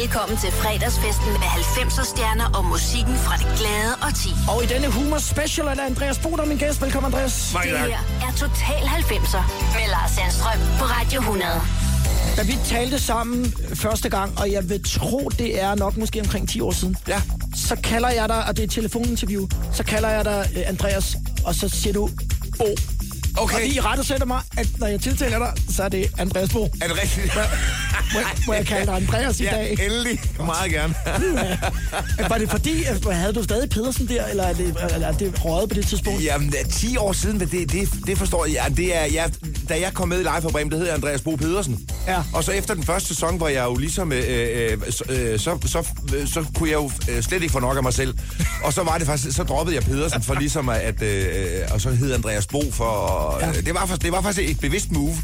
Velkommen til fredagsfesten med 90'er stjerner og musikken fra det glade og ti. Og i denne humor special er der Andreas Bo, der er min gæst. Velkommen, Andreas. Det her er Total 90'er med Lars Sandstrøm på Radio 100. Da vi talte sammen første gang, og jeg vil tro, det er nok måske omkring 10 år siden, Ja. så kalder jeg dig, og det er et telefoninterview, så kalder jeg dig øh, Andreas, og så siger du Bo. Okay. Og rette sætter mig, at når jeg tiltaler dig, så er det Andreas Bo. Er det rigtigt? Må, jeg- må jeg kalde dig Andreas i ja, dag? endelig. Meget gerne. Var det fordi, at, havde du stadig Pedersen der, eller er det, eller er det røget på det tidspunkt? Jamen, det er 10 år siden, det, det, det forstår jeg. Ja, det er, ja, da jeg kom med i Live for Bremen, det hed jeg Andreas Bo Pedersen. Ja. Og så efter den første sæson, hvor jeg jo ligesom, øh, øh, så, øh, så, så, øh, så kunne jeg jo øh, slet ikke få nok af mig selv. Og så var det faktisk, så droppede jeg Pedersen for ligesom at, øh, og så hed Andreas Bo for, Ja. ja. det, var, det var faktisk et bevidst move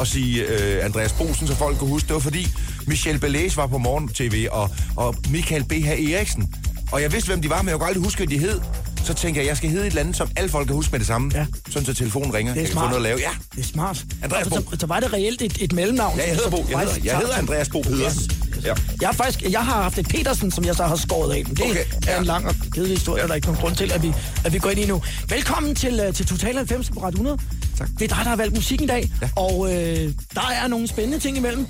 at sige øh, Andreas Bosen, så folk kunne huske. Det var fordi Michel Belæs var på morgen-tv, og, og Michael B.H. Eriksen. Og jeg vidste, hvem de var, men jeg kunne aldrig huske, hvad de hed. Så tænker jeg, jeg skal hedde et eller andet, som alle folk kan huske med det samme. Ja. Sådan så telefonen ringer. Det er jeg kan få noget at lave. Ja, Det er smart. Andreas Og så, Bo. så var det reelt et, et mellemnavn. ja jeg hedder Så Bo. Jeg hedder, jeg hedder Andreas Bo Pedersen. Ja. Jeg har faktisk jeg har haft et Petersen, som jeg så har skåret af. Men det Okay, er ja. en lang og kedelig historie, ja. der er ikke nogen grund til, at vi, at vi går ind i nu. Velkommen til, uh, til Total 90 på Radio 100. Tak. Det er dig, der har valgt musik i dag, ja. og øh, der er nogle spændende ting imellem.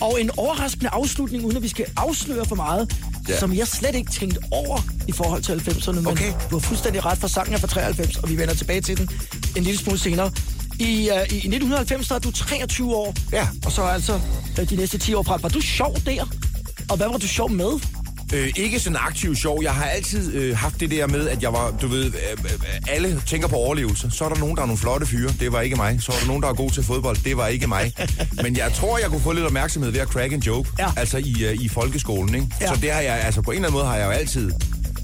Og en overraskende afslutning, uden at vi skal afsløre for meget, ja. Som jeg slet ikke tænkte over i forhold til 90'erne. Men Okay. du har fuldstændig ret for sangen er fra 93, og vi vender tilbage til den en lille smule senere. I, uh, i 1990 der er du 23 år, Ja. og så altså øh, de næste 10 år fra. Var du sjov der? Og hvad var du sjov med? Øh, ikke sådan aktiv sjov. Jeg har altid øh, haft det der med, at jeg var, du ved, øh, øh, alle tænker på overlevelse. Så er der nogen, der er nogle flotte fyre. Det var ikke mig. Så er der nogen, der er god til fodbold. Det var ikke mig. Men jeg tror, jeg kunne få lidt opmærksomhed ved at crack en joke. Ja. Altså i, øh, i folkeskolen, ikke? Ja. Så det har jeg, altså på en eller anden måde har jeg jo altid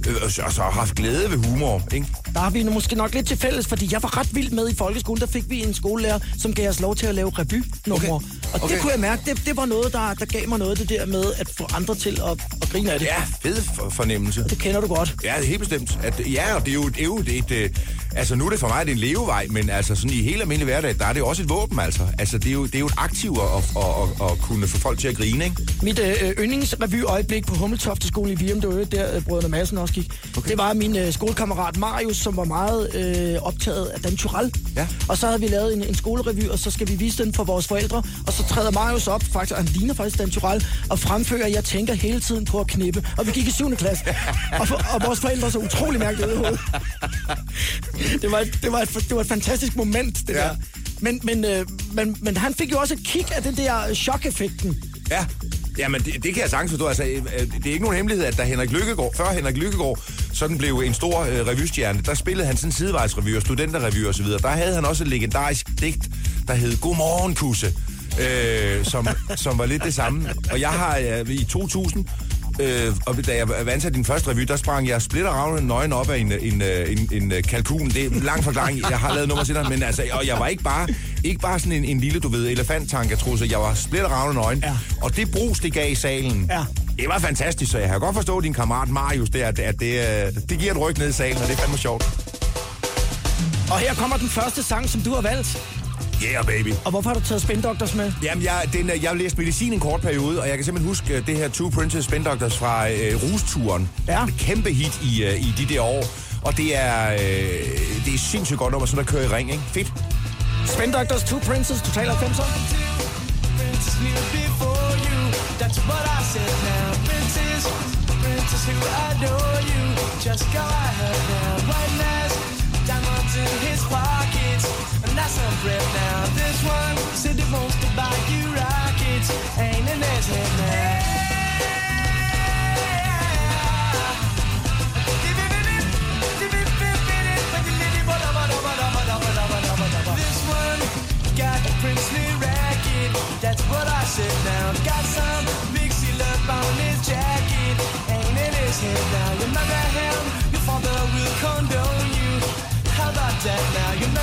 øh, og så, så haft glæde ved humor, ikke? Der har vi måske nok lidt til fælles, fordi jeg var ret vild med i folkeskolen. Der fik vi en skolelærer, som gav os lov til at lave revynumre. Okay. Og det Okay. kunne jeg mærke, det, det var noget, der, der gav mig noget det der med at få andre til at, at grine af det. Ja, fed for, fornemmelse. Det kender du godt. Ja, det er helt bestemt. At, ja, og det er jo, det er jo et, et, øh, altså nu er det for mig det er en levevej, men altså sådan i helt almindelig hverdag, der er det også et våben, altså. Altså det er jo, det er jo et aktiv at, at, at, at kunne få folk til at grine, ikke? Mit øh, yndlingsrevy-øjeblik på Hummeltofte-skolen i Virum, det var jo der, øh, brødrene Madsen også gik. Okay. Det var min øh, skolekammerat Marius, som var meget øh, optaget af Dan. Ja. Og så havde vi lavet en, en skolerevy, og så skal vi vise den for vores forældre. Og så træder Marius op, faktisk, han ligner faktisk Dan og fremfører, jeg tænker hele tiden på at knippe. Og vi gik i 7. klasse. og, for, og vores forældre så utrolig mærkeligt ud i hovedet. det, var, et- det, var et, det var et fantastisk moment, det Ja. der. Men, men, øh, men, men han fik jo også et kig af den der chok-effekten. Ja. Jamen, det, det kan jeg sagtens forstå. Altså, øh, øh, det er ikke nogen hemmelighed, at da Henrik Lykkegaard, før Henrik Lykkegaard sådan blev en stor øh, revystjerne, der spillede han sådan sidevejsrevy og studenterrevy og så videre. Der havde han også et legendarisk digt, der hed Godmorgen, Kusse, øh, som, som var lidt det samme. Og jeg har øh, i 2000, øh, og da jeg var ansat i din første revy, der sprang jeg splitteravne nøgen op af en, en, øh, en, en øh, kalkun. Det er en lang forklaring, jeg har lavet nummer dig, men altså, og jeg var ikke bare, ikke bare sådan en, en lille, du ved, elefanttank, jeg troede, så jeg var splitteravne nøgen. Ja. Og det brus, det gav i salen, Ja. det var fantastisk, så jeg kan godt forstå din kammerat Marius, det, at, at det, øh, det giver et ryg ned i salen, og det er fandme sjovt. Og her kommer den første sang, som du har valgt. Yeah, baby. Og hvorfor har du taget Spin Doctors med? Jamen, jeg, den, øh, jeg har læst medicin en kort periode, og jeg kan simpelthen huske øh, det her Two Princess Spin Doctors fra øh, Rusturen. Ja. Et kæmpe hit i, øh, i de der år. Og det er, øh, det er sindssygt godt nummer, sådan der kører i ring, ikke? Fedt. Spin Doctors, Two Princes, Total 90'er. Princess knew before you. That's what I said now. Princess, princess who adore you. Just go ahead now. White mask, diamonds in his pockets. That's some bread now. This one said he wants to buy you rockets. Ain't in his head now. This one got a princely racket. That's what I said now. Got some seal up on his jacket. Ain't in his head now. Marry him, your father will condone you. How about that now? You marry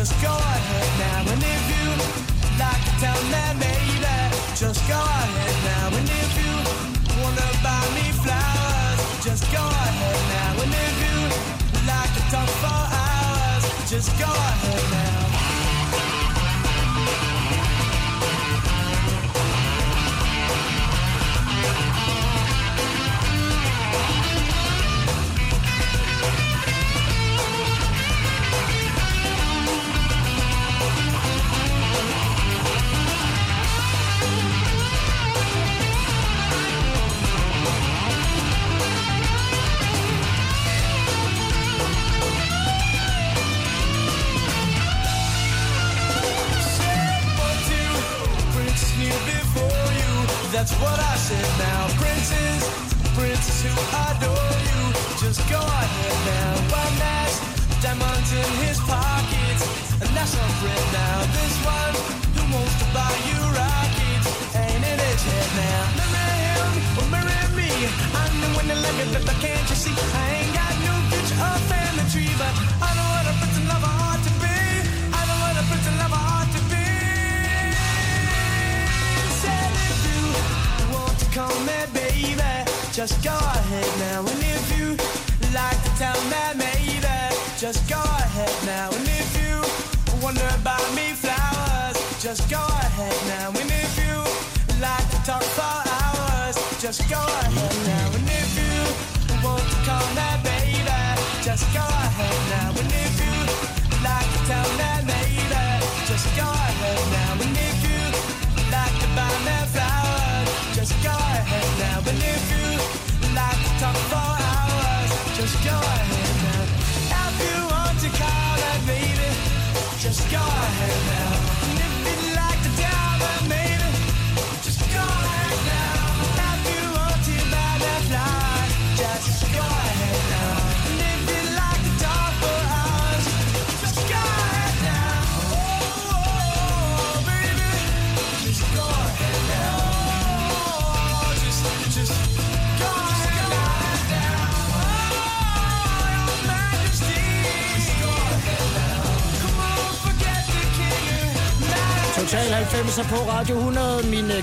just go ahead now. And if you like to tell me Just go ahead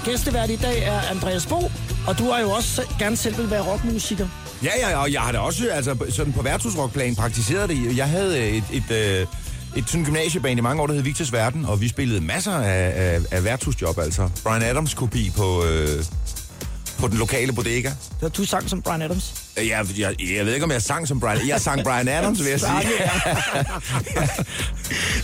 gæstevært i dag er Andreas Bo, og du har jo også gerne selv vil være rockmusiker. Ja, ja, og jeg har da også altså, sådan på værtshusrockplan praktiseret det. Jeg havde øh, et, et, øh, et sådan gymnasieband i mange år, der hed Victors Verden, og vi spillede masser af, af, af værtshusjob, altså. Brian Adams kopi på, øh, på den lokale bodega. Så du sang som Brian Adams. Jeg, jeg, jeg ved ikke, om jeg sang som Brian. Jeg sang Brian Adams, vil jeg sige.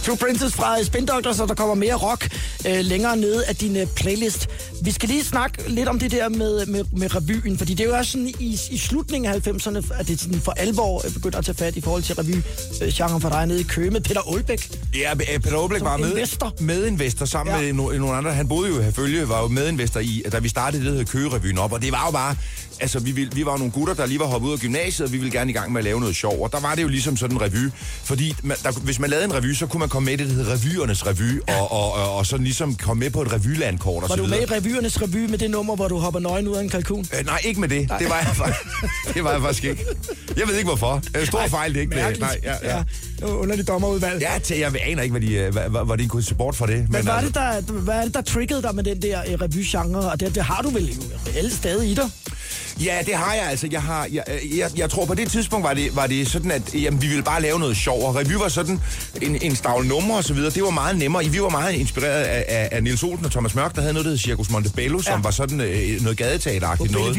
Two Princess fra Spin Doctors, og der kommer mere rock øh, længere nede af din øh, playlist. Vi skal lige snakke lidt om det der med, med, med revyen, fordi det er jo også sådan i, i slutningen af 90'erne, at det sådan for alvor øh, begynder at tage fat i forhold til revy-genren for dig nede i Køge med Peter Olbæk. Ja, øh, Peter Som var med, investor. medinvestor sammen Ja. med no, nogle andre. Han boede jo i Herfølge, var jo medinvestor i, da vi startede det, der hed Køgerevyen op. Og det var jo bare, altså vi, ville, vi var nogle gutter, der lige var hoppet ud af gymnasiet, og vi ville gerne i gang med at lave noget sjov. Og der var det jo ligesom sådan en revy. Fordi man, der, hvis man lavede en revy, så kunne man komme med i det, der hed revyernes revy, ja. og, og, og, og, så ligesom komme med på et revylandkort og Var så du med i revyernes revy med det nummer, hvor du hopper nøgen ud af en kalkun? Øh, nej, ikke med det. Det var, jeg, faktisk- det var jeg faktisk ikke. Jeg ved ikke hvorfor. En stor fejl, det ikke det. Mærkeligt. Nej, ja, ja. ja. Underligt dommerudvalg. Ja, til, jeg aner ikke, hvad de, øh, hvad, hvad, hvad de kunne se bort for det. Men hvad er, altså- det, der, hvad er det, der triggede dig med den der øh, revy-genre? Og det, det har du vel reelt stadig i dig? Ja, det har jeg altså. Jeg, har, jeg, jeg, jeg tror på det tidspunkt var det, var det sådan, at jamen, vi ville bare lave noget sjov. Og revy var sådan en, en stavl numre og så videre. Det var meget nemmere. Vi var meget inspireret af, af, af Niels Olsen og Thomas Mørk, der havde noget, der hed Circus Montebello, som Ja. var sådan øh, noget På gadeteateragtigt noget. Blandt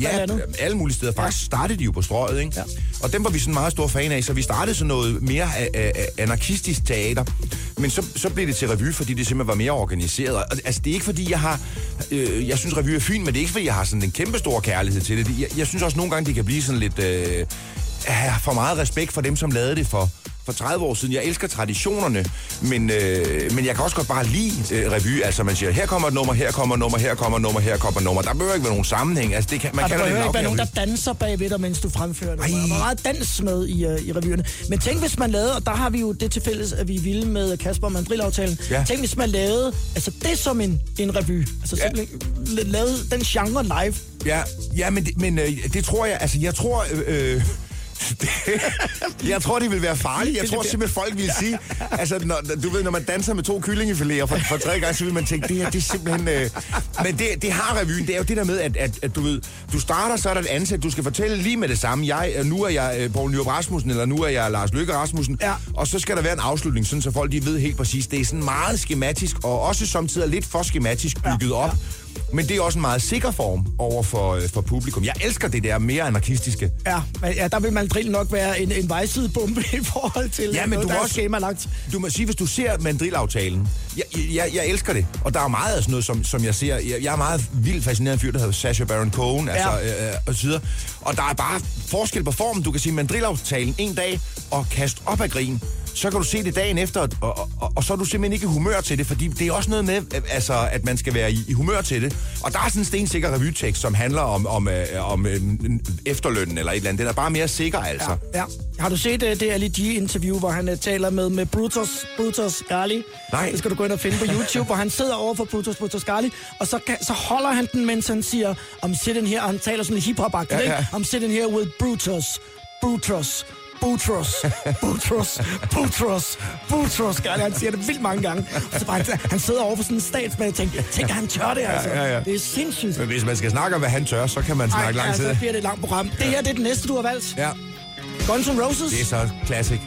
Ja, alle mulige steder. Faktisk startede de jo på strøget, ikke? Ja. Og dem var vi sådan meget store fan af, så vi startede sådan noget mere a- a- a- anarkistisk teater. Men så, så blev det til revy, fordi det simpelthen var mere organiseret. Og, altså, det er ikke fordi, jeg har... Øh, jeg synes, revy er fint, men det er ikke fordi, jeg har sådan en kæmpe stor kærlighed til det. Jeg, jeg synes også nogle gange, det kan blive sådan lidt... Øh, have for meget respekt for dem, som lavede det for, for 30 år siden. Jeg elsker traditionerne, men, øh, men jeg kan også godt bare lide øh, revy. Altså man siger, her kommer et nummer, her kommer et nummer, her kommer et nummer, her kommer et nummer. Der behøver ikke være nogen sammenhæng. Altså, det kan, man Og der kan behøver ikke være nogen, der danser bagved dig, mens du fremfører det. Ej. Der var meget dans med i, uh, i revyerne. Men tænk, hvis man lavede, og der har vi jo det til fælles, at vi er vilde med Kasper og Mandrill-aftalen. Ja. Tænk, hvis man lavede altså det som en, en revy. Altså Ja. simpelthen la- lavede den genre live. Ja, ja men, det, men øh, det tror jeg, altså jeg tror, øh, øh, jeg tror, det vil være farligt. Jeg tror simpelthen, folk vil sige... Altså, når, du ved, når man danser med to kyllingefiléer for, for tredje gang, så vil man tænke, det her, det er simpelthen... Øh... Men det, det har revyen. Det er jo det der med, at, at, at du ved, du starter, så er der et ansæt, du skal fortælle lige med det samme. Jeg, øh, nu er jeg øh, Poul Nyrup Rasmussen, eller nu er jeg Lars Løkke Rasmussen. Ja. Og så skal der være en afslutning, sådan, så folk de ved helt præcis. Det er sådan meget skematisk, og også samtidig lidt for skematisk bygget op. Men det er også en meget sikker form over for, øh, for publikum. Jeg elsker det der mere anarkistiske. Ja, men ja, der vil mandrill nok være en, en vejsidebombe i forhold til Ja, men noget, du der må er også- skemalagt. Du må sige, hvis du ser mandrilaftalen, jeg, jeg, jeg elsker det, og der er meget af sådan noget, som, som jeg ser. Jeg, jeg er meget vildt fascineret af en fyr, der hedder Sacha Baron Cohen, altså, Ja. øh, og så videre. Og der er bare forskel på formen. Du kan sige mandrilaftalen en dag og kaste op af grin. Så kan du se det dagen efter, og, og, og, og så er du simpelthen ikke i humør til det, fordi det er også noget med, øh, altså, at man skal være i, i humør til det. Og der er sådan en stensikker revytekst, som handler om, om, øh, om øh, efterlønnen eller et eller andet. Den er bare mere sikker, altså. Ja. Har du set uh, det Ali G-interview, hvor han uh, taler med, med Brutus, Brutus Gali? Nej. Det skal du gå ind og finde på YouTube, hvor han sidder over for Brutus, Brutus Gali, og så, kan, så holder han den, mens han siger, I'm sitting here, og han taler sådan lidt hip hop ja, Ja, ja. ja. I'm sitting here with Brutus, Brutus, Butros, Butros, Butros, Butros. Gali, han siger det vildt mange gange. Og så bare, han, sidder over for sådan en statsmand og tænker, tænker han tør det altså. ja, ja. Det er sindssygt. Men hvis man skal snakke om, hvad han tør, så kan man snakke Ej, lang altså, tid. så bliver det et langt program. Det her, det er det næste, du har valgt. Ja, Guns N' Roses. det er så classic.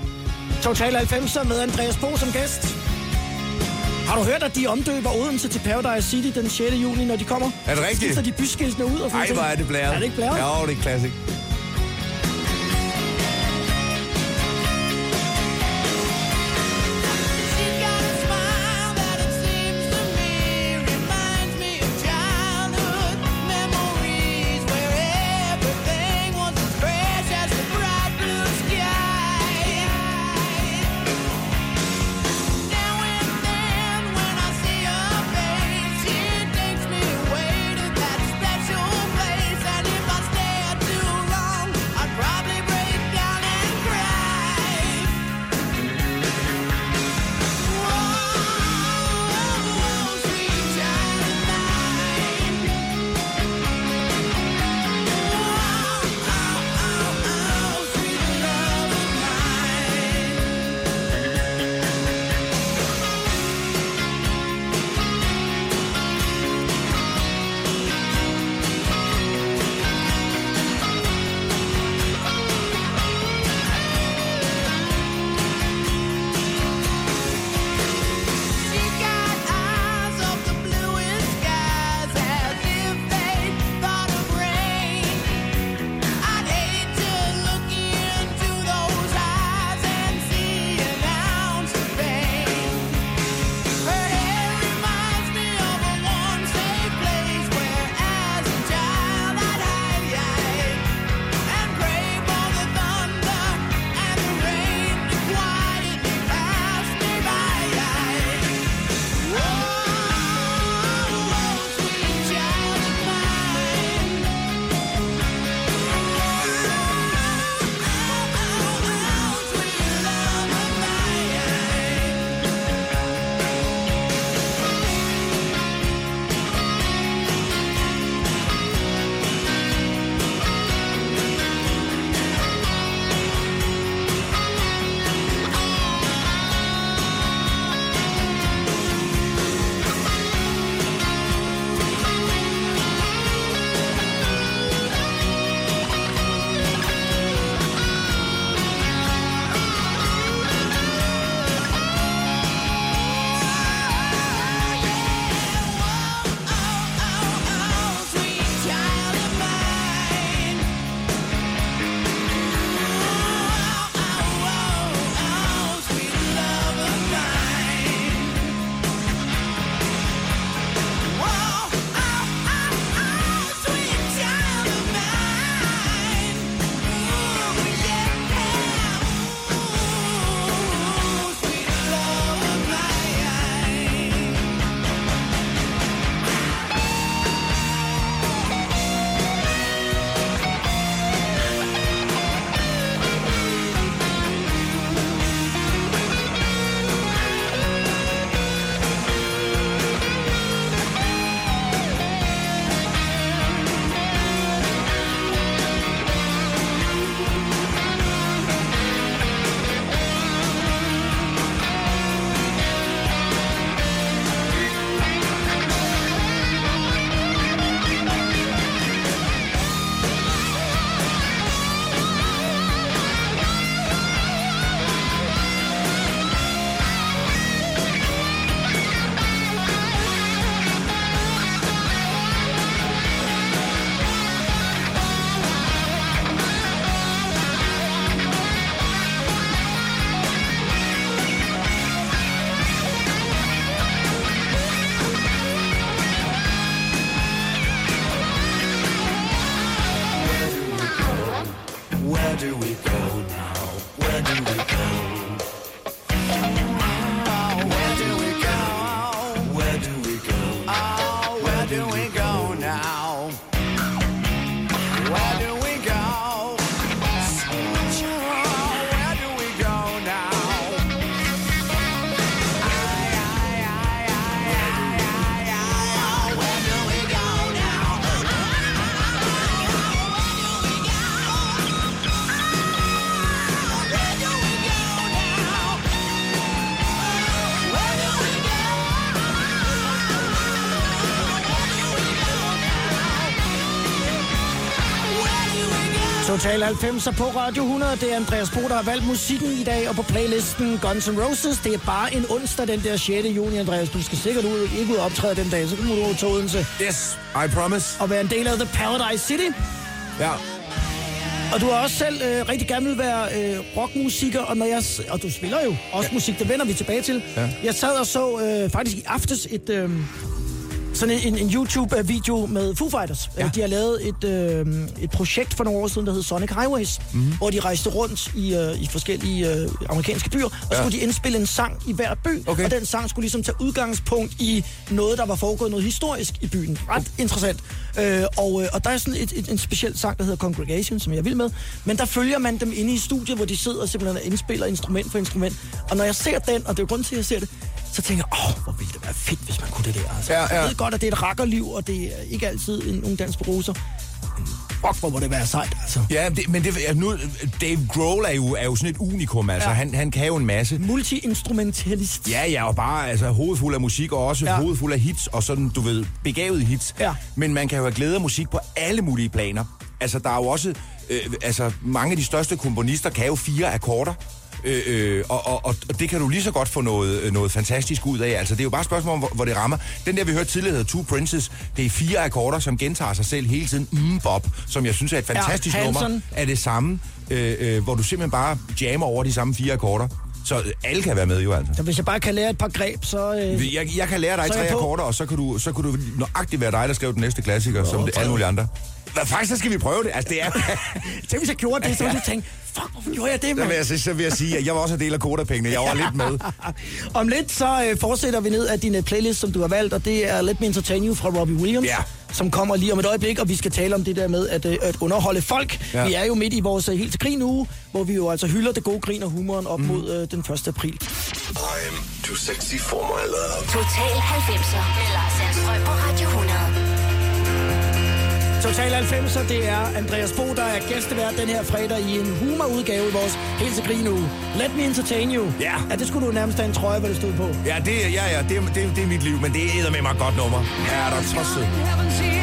Total 90'er med Andreas Bo som gæst. Har du hørt, at de omdøber Odense til Paradise City den 6. juni, når de kommer? Er det rigtigt? Skifter de byskiltene ud og sådan Ej, hvor er det blæret. Er det ikke blæret? Ja, det er classic. doing, girl? Total 90 på Radio 100. Det er Andreas Bo, der har valgt musikken i dag, og på playlisten Guns N' Roses. Det er bare en onsdag, den der 6. juni, Andreas. Du skal sikkert ud, ikke ud og optræde den dag, så kommer du over til Odense Yes, I promise. og være en del af The Paradise City. Ja. Og du har også selv øh, rigtig gerne vil være øh, rockmusiker, og, når jeg, og du spiller jo også ja. musik, det vender vi tilbage til. Ja. Jeg sad og så øh, faktisk i aftes et, øh, sådan en, en YouTube-video med Foo Fighters. Ja. Ja. De har lavet et, øh, et projekt for nogle år siden, der hed Sonic Highways, mm-hmm. hvor de rejste rundt i, øh, i forskellige øh, amerikanske byer, og Ja. skulle de indspille en sang i hver by, Okay. og den sang skulle ligesom tage udgangspunkt i noget, der var foregået noget historisk i byen. Ret interessant. Øh, og, øh, og der er sådan et, et, en speciel sang, der hedder Congregation, som jeg vil med, men der følger man dem inde i studiet, hvor de sidder og simpelthen indspiller instrument for instrument. Og når jeg ser den, og det er jo grund til, at jeg ser det, så tænker jeg, åh, hvor ville det være fedt, hvis man kunne det der. Altså, Ja, ja. Jeg ved godt, at det er et rakkerliv, og det er ikke altid en ung dans på roser. Men Fuck, hvor må det være sejt, altså. Ja, det, men det, nu, Dave Grohl er jo, er jo sådan et unikum, altså. Ja. Han, han kan jo en masse. Multi-instrumentalist. Ja, ja, og bare altså, hovedfuld af musik, og også. Ja. hovedfuld af hits, og sådan, du ved, begavet hits. Ja. Men man kan jo have glæde af musik på alle mulige planer. Altså, der er jo også, øh, altså, mange af de største komponister kan jo fire akkorder. Øh, øh, og, og, og det kan du lige så godt få noget, øh, noget fantastisk ud af. Altså, det er jo bare et spørgsmål om, hvor, hvor det rammer. Den der, vi hørte tidligere, hedder Two Princes, det er fire akkorder, som gentager sig selv hele tiden. Mm, Bob, som jeg synes er et fantastisk Ja, nummer, er det samme, øh, øh, hvor du simpelthen bare jammer over de samme fire akkorder. Så øh, alle kan være med jo altså. Så hvis jeg bare kan lære et par greb, så... Øh, Jeg, jeg kan lære dig tre akkorder, og så kan, du, så kan du nøjagtigt være dig, der skriver den næste klassiker, som det, alle mulige andre. Hvad, faktisk, så skal vi prøve det. Altså, det er... Tænk, hvis jeg gjorde det, så ville jeg tænke, fuck, hvorfor gjorde jeg det, mand? jeg, så vil jeg sige, at jeg var også en del af kodapengene. Jeg var lidt med. Om lidt så øh, fortsætter vi ned af din øh, playlist, som du har valgt, og det er Let Me Entertain You fra Robbie Williams, Ja. som kommer lige om et øjeblik, og vi skal tale om det der med at, øh, at underholde folk. Ja. Vi er jo midt i vores øh, helt til grin uge, hvor vi jo altså hylder det gode grin og humoren op mm. mod øh, den 1. april. I'm too sexy for my love. Total 90'er med Lars Sandstrøm på Radio 100. Total 90'er, det er Andreas Bo, der er gæstevært den her fredag i en humorudgave i vores helt til grin uge. Let Me Entertain You. Ja. ja det skulle du nærmest have en trøje, hvor det stod på. Ja, det, ja, ja, det, det, det er mit liv, men det er med mig et godt nummer. Ja, der er tosset.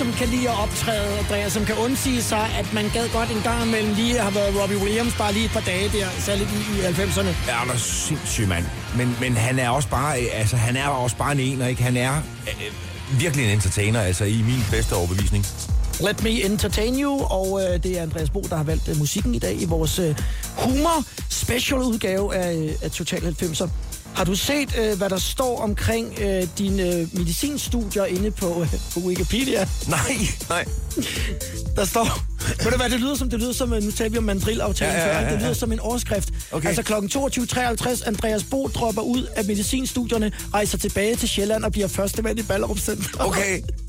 Som kan lide at optræde, Andreas, som kan undsige sig, at man gad godt en gang imellem lige har været Robbie Williams bare lige et par dage der, særligt i, i 90'erne. Ja, han er sindssyg mand. Men, men han er også bare, øh, altså, han er også bare en ener, ikke? Han er øh, virkelig en entertainer, altså i min bedste overbevisning. Let Me Entertain You, og øh, det er Andreas Bo, der har valgt øh, musikken i dag i vores øh, humor special udgave af, øh, af Total 90'er. Har du set, øh, hvad der står omkring øh, dine øh, medicinstudier inde på, øh, på Wikipedia? Nej, nej. Der står... Ved du hvad, det lyder som, det lyder som, øh, nu taler vi om mandrilaftalen Ja, ja, ja, før, ja, det lyder som en overskrift. Okay. Altså kl. 22.53, Andreas Bo dropper ud af medicinstudierne, rejser tilbage til Sjælland og bliver første mand i Ballerup Center. Okay.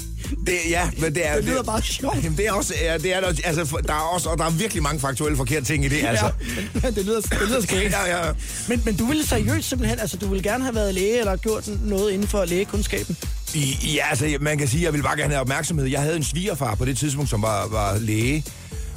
Det, ja, men det er... Det lyder bare sjovt. Jamen, det er også... Ja, det er, altså, der er også, og der er virkelig mange faktuelle forkerte ting i det, altså. Ja, det lyder, det lyder skægt. Ja, ja. Men, men du ville seriøst simpelthen, altså du ville gerne have været læge eller gjort noget inden for lægekundskaben? I, ja, altså, man kan sige, at jeg ville bare gerne have opmærksomhed. Jeg havde en svigerfar på det tidspunkt, som var, var læge.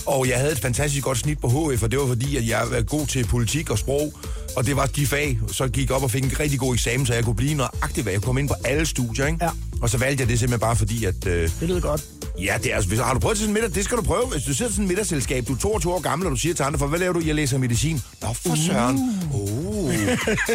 Og jeg havde et fantastisk godt snit på HF, og det var fordi, at jeg var god til politik og sprog. Og det var de fag, så gik op og fik en rigtig god eksamen, så jeg kunne blive nøjagtig, hvad jeg komme ind på alle studier, ikke? Ja. Og så valgte jeg det simpelthen bare fordi, at... Øh, Det lyder godt. Ja, det er, altså, hvis, har du prøvet til sådan en middag? Det skal du prøve. Hvis du sidder til sådan et middagsselskab, du er 22 år gammel, og du siger til andre, for hvad laver du? Jeg læser medicin. Nå, for søren. Uh.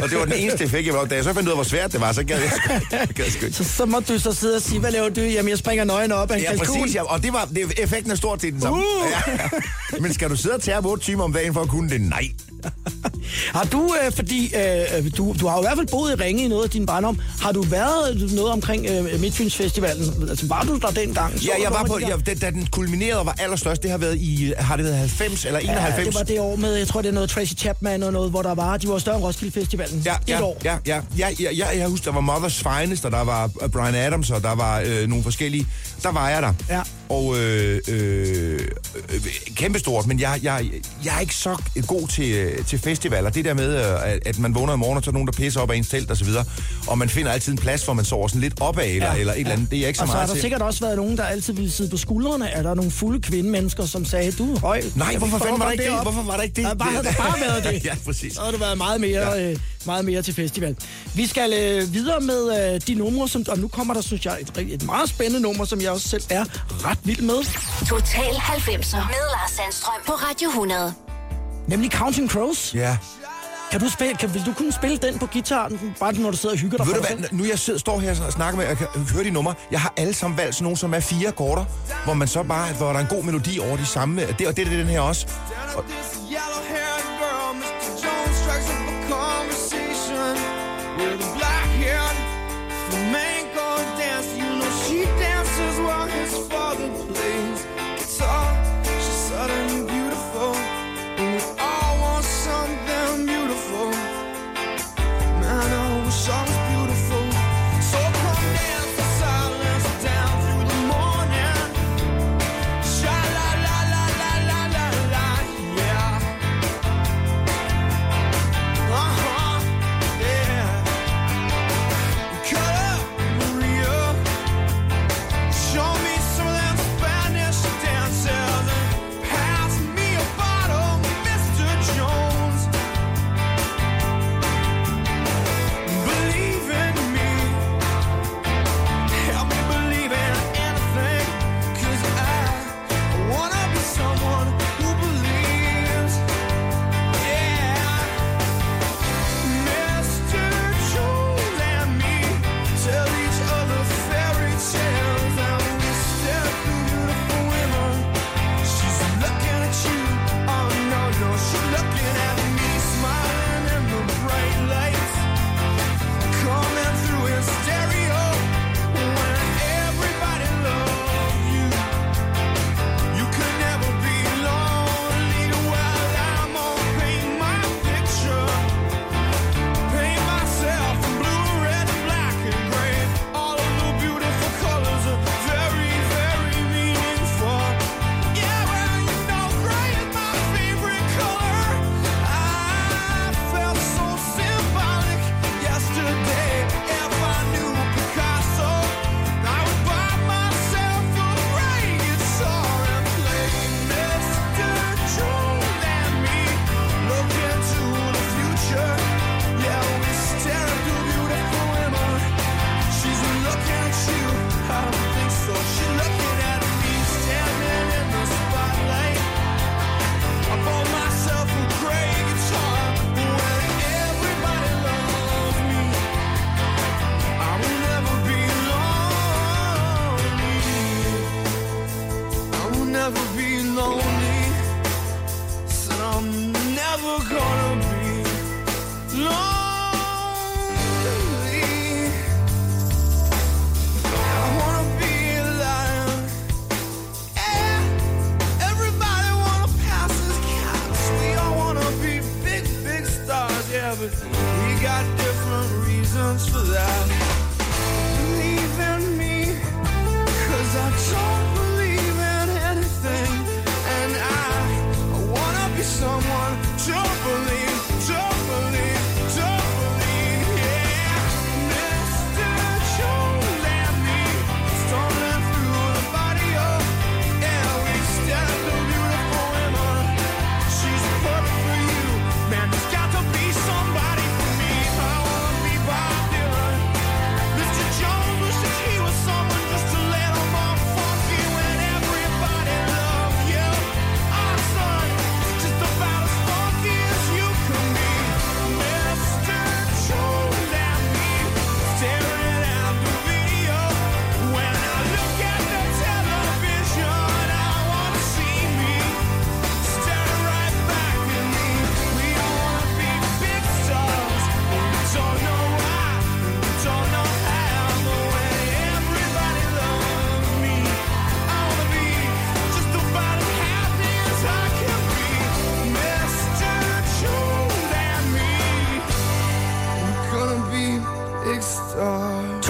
og det var den eneste effekt, jeg var. Da jeg så fandt ud af, hvor svært det var, så gad jeg jeg gad sgu. Så, så må du så sidde og sige, hvad laver du? Jamen, jeg springer nøgen op af en Ja, kalkun. præcis. Ja. Og det var, det, effekten er stort set den samme. Uh. Ja, ja. Men skal du sidde og tage 8 timer om dagen for at kunne det? Nej. Har du, øh, fordi øh, du, du har jo i hvert fald boet i Ringe i noget af din barndom, har du været noget omkring øh, Midtfyns Festivalen? Altså, var du der dengang? Ja, jeg var på, jeg, da, da den kulminerede og var allerstørst, det har været i, har det været 90 eller 91? Ja, det var det år med, jeg tror det er noget Tracy Chapman og noget, hvor der var, de var større end Roskilde Festivalen. Ja, Et ja, år. ja, ja, ja, ja, ja, jeg husker, der var Mother's Finest, og der var øh, Brian Adams, og der var øh, nogle forskellige. Der var jeg der. Ja. Og øh, øh, øh, kæmpestort, men jeg, jeg, jeg er ikke så god til, øh, til festivaler. Det der med, øh, at, at man vågner i morgen, og så er der nogen, der pisser op af ens telt og så videre. Og man finder altid en plads, hvor man sover sådan lidt opad, eller, Ja, eller et eller andet. Det er jeg ikke så og så har meget der til. sikkert også været nogen, der altid ville sidde på skuldrene. Er der nogle fulde kvindemennesker, som sagde, du er høj. Nej, hvorfor fanden var der ikke det? derop." Hvorfor var der ikke det? Der bare, havde der bare været det. Ja, præcis. Så havde det været meget mere, ja. øh, meget mere til festival. Vi skal øh, videre med øh, de numre, som, og nu kommer der, synes jeg, et, et meget spændende nummer, som jeg også selv er ret vild med. Total 90'er med Lars Sandstrøm på Radio 100. Nemlig Counting Crows. Ja. Kan du, spille, kan, vil du kunne spille den på gitaren, bare når du sidder og hygger dig Ved du hvad, nu jeg sidder, står her og snakker med, og kan høre de numre. Jeg har alle sammen valgt sådan nogle, som er fire akkorder, hvor man så bare, hvor der er en god melodi over de samme. Det, og det er den her også. Og, with a black-haired flamenco dancer.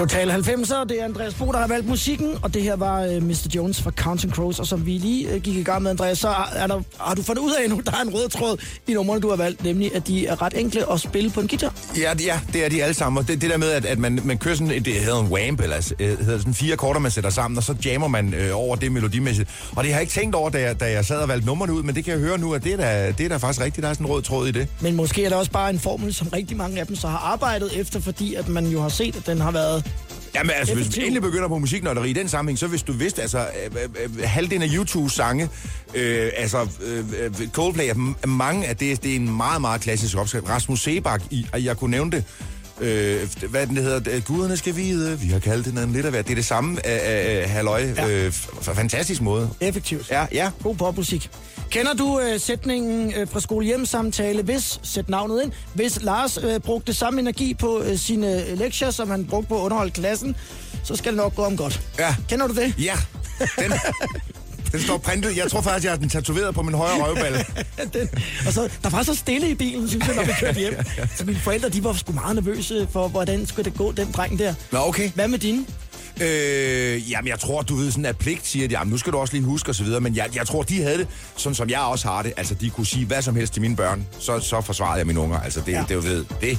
Total 90'er, det er Andreas Bo, der har valgt musikken, og det her var uh, Mr. Jones fra Counting Crows, og som vi lige uh, gik i gang med, Andreas, så er der, har du fundet ud af nu, der er en rød tråd i numrene, du har valgt, nemlig at de er ret enkle at spille på en guitar. Ja, ja, det er de alle sammen. Og det, det der med, at, at man, man kører sådan, et- det hedder en wamp, eller øh, hedder sådan fire akkorder, man sætter sammen, og så jammer man øh, over det melodimæssigt. Og det har jeg ikke tænkt over, da jeg, da jeg sad og valgte numrene ud, men det kan jeg høre nu, at det er da, det er da faktisk rigtigt. Der er sådan en rød tråd i det. Men måske er det også bare en formel, som rigtig mange af dem så har arbejdet efter, fordi at man jo har set, at den har været... Jamen altså, hvis vi Effektiv. endelig begynder på musiknørderi i den sammenhæng, så hvis du vidste, altså, øh, øh, øh, halvdelen af YouTubes sange, øh, altså, øh, øh, Coldplay, mange af det, det er en meget, meget klassisk opskrift. Rasmus Sebak, i, jeg kunne nævne det, øh, hvad den hedder, øh, guderne skal vide, vi har kaldt den lidt af hvert. Det er det samme af, af, af halløj, Ja. øh, fantastisk måde. Effektivt. Ja, ja. God popmusik. Kender du øh, sætningen øh, fra skole-hjem-samtale, hvis, sæt navnet ind, hvis Lars øh, brugte samme energi på øh, sine øh, lektier, som han brugte på at underholde klassen, så skal det nok gå om godt. Ja. Kender du det? Ja, den, den står printet. Jeg tror faktisk, jeg har den tatoveret på min højre røvball. den, og så, der var så stille i bilen, synes jeg, når vi kørte hjem. Så mine forældre, de var sgu meget nervøse for, hvordan skulle det gå, den dreng der. Nå, okay. Hvad med dine? Øh, jamen, jeg tror, du ved, sådan af pligt siger de, jamen, nu skal du også lige huske og så videre, men jeg, jeg tror, de havde det, sådan som jeg også har det. Altså, de kunne sige hvad som helst til mine børn, så, så forsvarede jeg mine unger. Altså, det, Ja. det jo ved, det,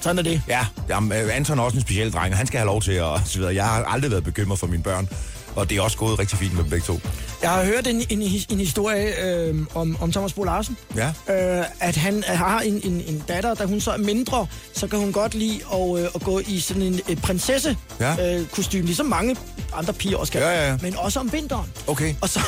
Sådan er det. ja, jamen, øh, Anton er også en speciel dreng, og han skal have lov til at, og så videre. Jeg har aldrig været bekymret for mine børn, og det er også gået rigtig fint med begge to. Jeg har hørt en, en, en historie øh, om, om Thomas Bo Larsen. Ja. Øh, at han har en, en, en datter, da hun så er mindre, så kan hun godt lide at, øh, at gå i sådan en øh, prinsesse Ja. øh, kostume, ligesom mange andre piger også kan. Ja, ja, ja. Men også om vinteren. Okay. Og så,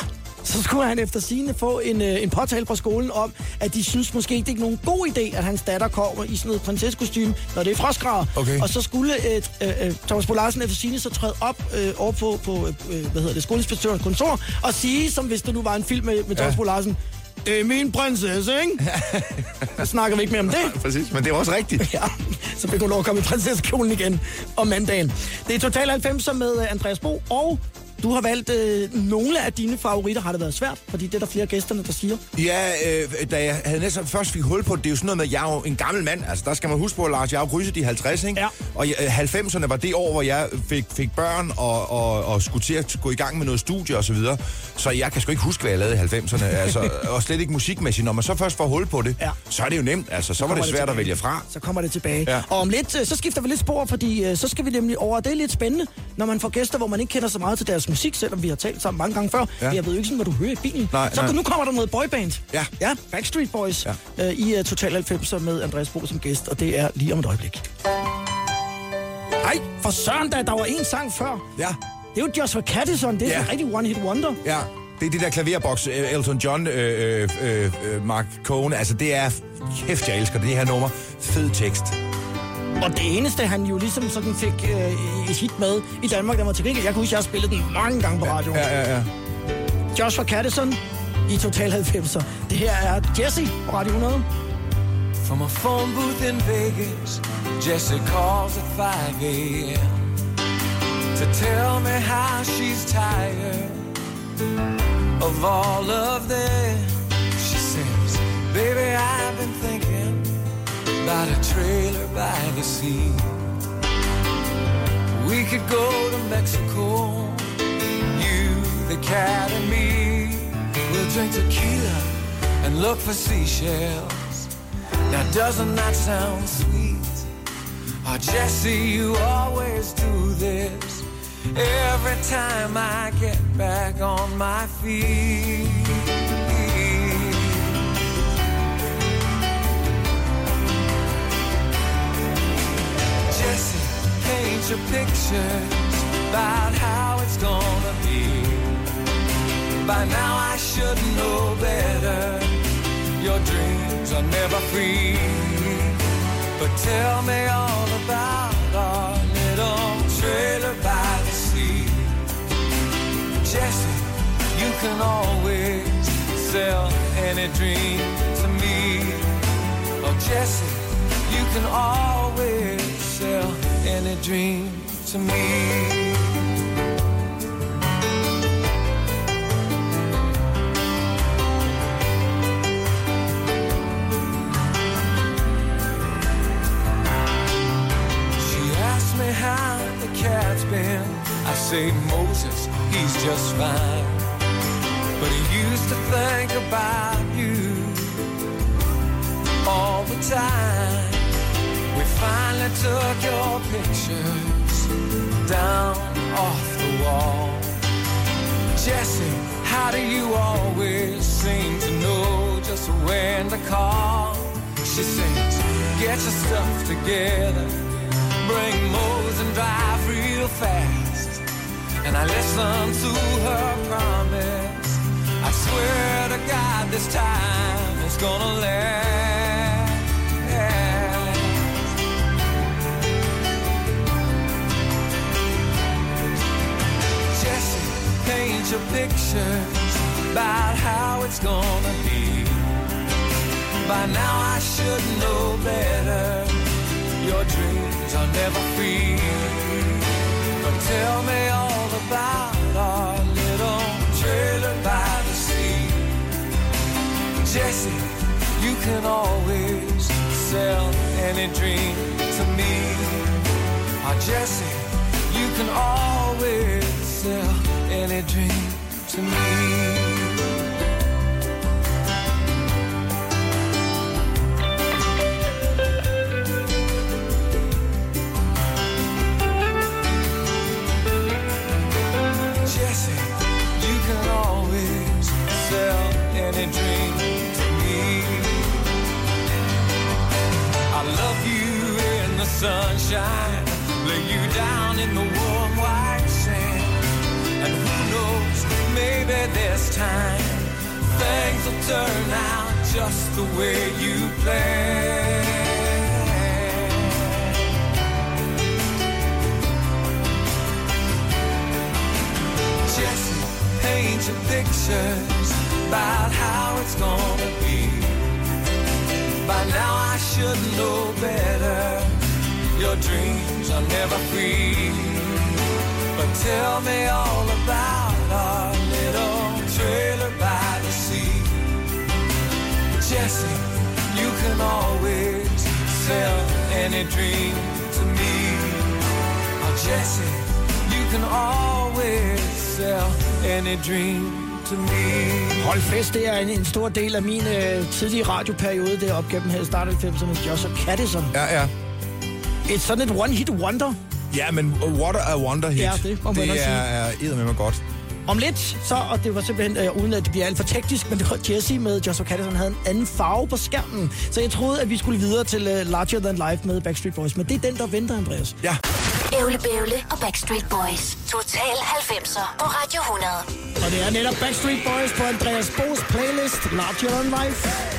så skulle han efter sine få en, øh, en påtale fra skolen om, at de synes måske ikke, det er nogen god idé, at hans datter kommer i sådan noget prinsessekostyme, når det er frostgrader. Okay. Og så skulle øh, øh, øh, Thomas Bo Larsen efter sine så træde op øh, over på, på øh, hvad hedder det, skoleinspektørens kontor og sige, som hvis det nu var en film med, med Thomas Ja. Bo Larsen, det er min prinsesse, ikke? så snakker vi ikke mere om det. Præcis, men det er også rigtigt. Ja, så fik hun lov at komme i prinsessekjolen igen om mandagen. Det er Total 90 med øh, Andreas Bo, og du har valgt øh, nogle af dine favoritter. Har det været svært? Fordi det er der flere af gæsterne, der siger. Ja, øh, da jeg havde næsten først fik hul på det, det er jo sådan noget med, at jeg er jo en gammel mand. Altså, der skal man huske på, Lars, jeg er jo krydset de 50, ikke? Ja. Og øh, 90'erne var det år, hvor jeg fik, fik børn og, og, og skulle til at gå i gang med noget studie og så videre. Så jeg kan sgu ikke huske, hvad jeg lavede i 90'erne. Altså, og slet ikke musikmæssigt. Når man så først får hul på det, Ja. så er det jo nemt. Altså, så var kommer det svært at tilbage. vælge fra. Så kommer det tilbage. Ja. Og om lidt, øh, så skifter vi lidt spor, fordi øh, så skal vi nemlig over. Det er lidt spændende, når man får gæster, hvor man ikke kender så meget til deres musik, selvom vi har talt sammen mange gange før. Ja. Jeg ved jo ikke sådan, hvad du hører i bilen. Nej, så nej. nu kommer der noget boyband. Ja. Ja, Backstreet Boys Ja. øh, i uh, Total 90 med Andreas Bo som gæst, og det er lige om et øjeblik. Ej, for søren da, der var en sang før. Ja. Det er jo Joshua Caddison, det er Ja. en rigtig one-hit wonder. Ja, det er det der klaverboks, Elton John, øh, øh, øh, Mark Cohn. Altså, det er... Kæft, jeg elsker det, det her nummer. Fed tekst. Og det eneste, han jo ligesom sådan fik øh, et hit med i Danmark, der var til gengæld. Jeg kan huske, jeg har spillet den mange gange på radioen. Ja, ja, ja. Joshua Caddison i Total 90'er. Det her er Jesse på Radio 100. From a phone booth in Vegas, Jesse calls at 5 a.m. to tell me how she's tired of all of this. She says, Baby, I've been thinking about a trailer by the sea. We could go to Mexico, you, the cat, and me. We'll drink tequila and look for seashells. Now, doesn't that sound sweet? Oh, Jesse, you always do this every time I get back on my feet. Your pictures about how it's gonna be. By now I should know better. Your dreams are never free. But tell me all about our little trailer by the sea. Jesse, you can always sell any dream to me. Oh, Jesse, you can always sell any dream to me. She asked me how morning, I say Moses, he's just fine. But he used to think about you all the time. Finally took your pictures down off the wall. Jesse, how do you always seem to know just when to call? She says, get your stuff together, bring Mose and drive real fast. And I listen to her promise. I swear to God, this time it's gonna last. Paint your pictures about how it's gonna be. By now I should know better. Your dreams are never free. But tell me all about our little trailer by the sea. Jesse, you can always sell any dream to me. Oh, Jesse, you can always sell any dream to me. Jesse, you can always sell any dream to me. I love you in the sunshine, lay you down in the warm white maybe this time things will turn out just the way you planned. Jesse, paint your pictures about how it's gonna be. By now I should know better. Your dreams are never free. But tell me all about Jesse, you can always sell any dream to me. Oh, Jesse, you can always sell any dream to me. Hold fest, det er en, en stor del af min øh, tidlige radioperiode, der op gennem her i starten af 90'erne. Joshua Caddison. Ja, ja. Et sådan et one-hit wonder. Ja, men what a wonder hit. Ja, det må man det er, sige. er med mig godt. Om lidt, så, og det var simpelthen, øh, uden at det bliver alt for teknisk, men det var Jesse med Joshua Caddison havde en anden farve på skærmen. Så jeg troede, at vi skulle videre til uh, Larger Than Life med Backstreet Boys. Men det er den, der venter, Andreas. Ja. Ævle Bævle og Backstreet Boys. Total 90'er på Radio 100. Og det er netop Backstreet Boys på Andreas Bo's playlist, Larger Than Life.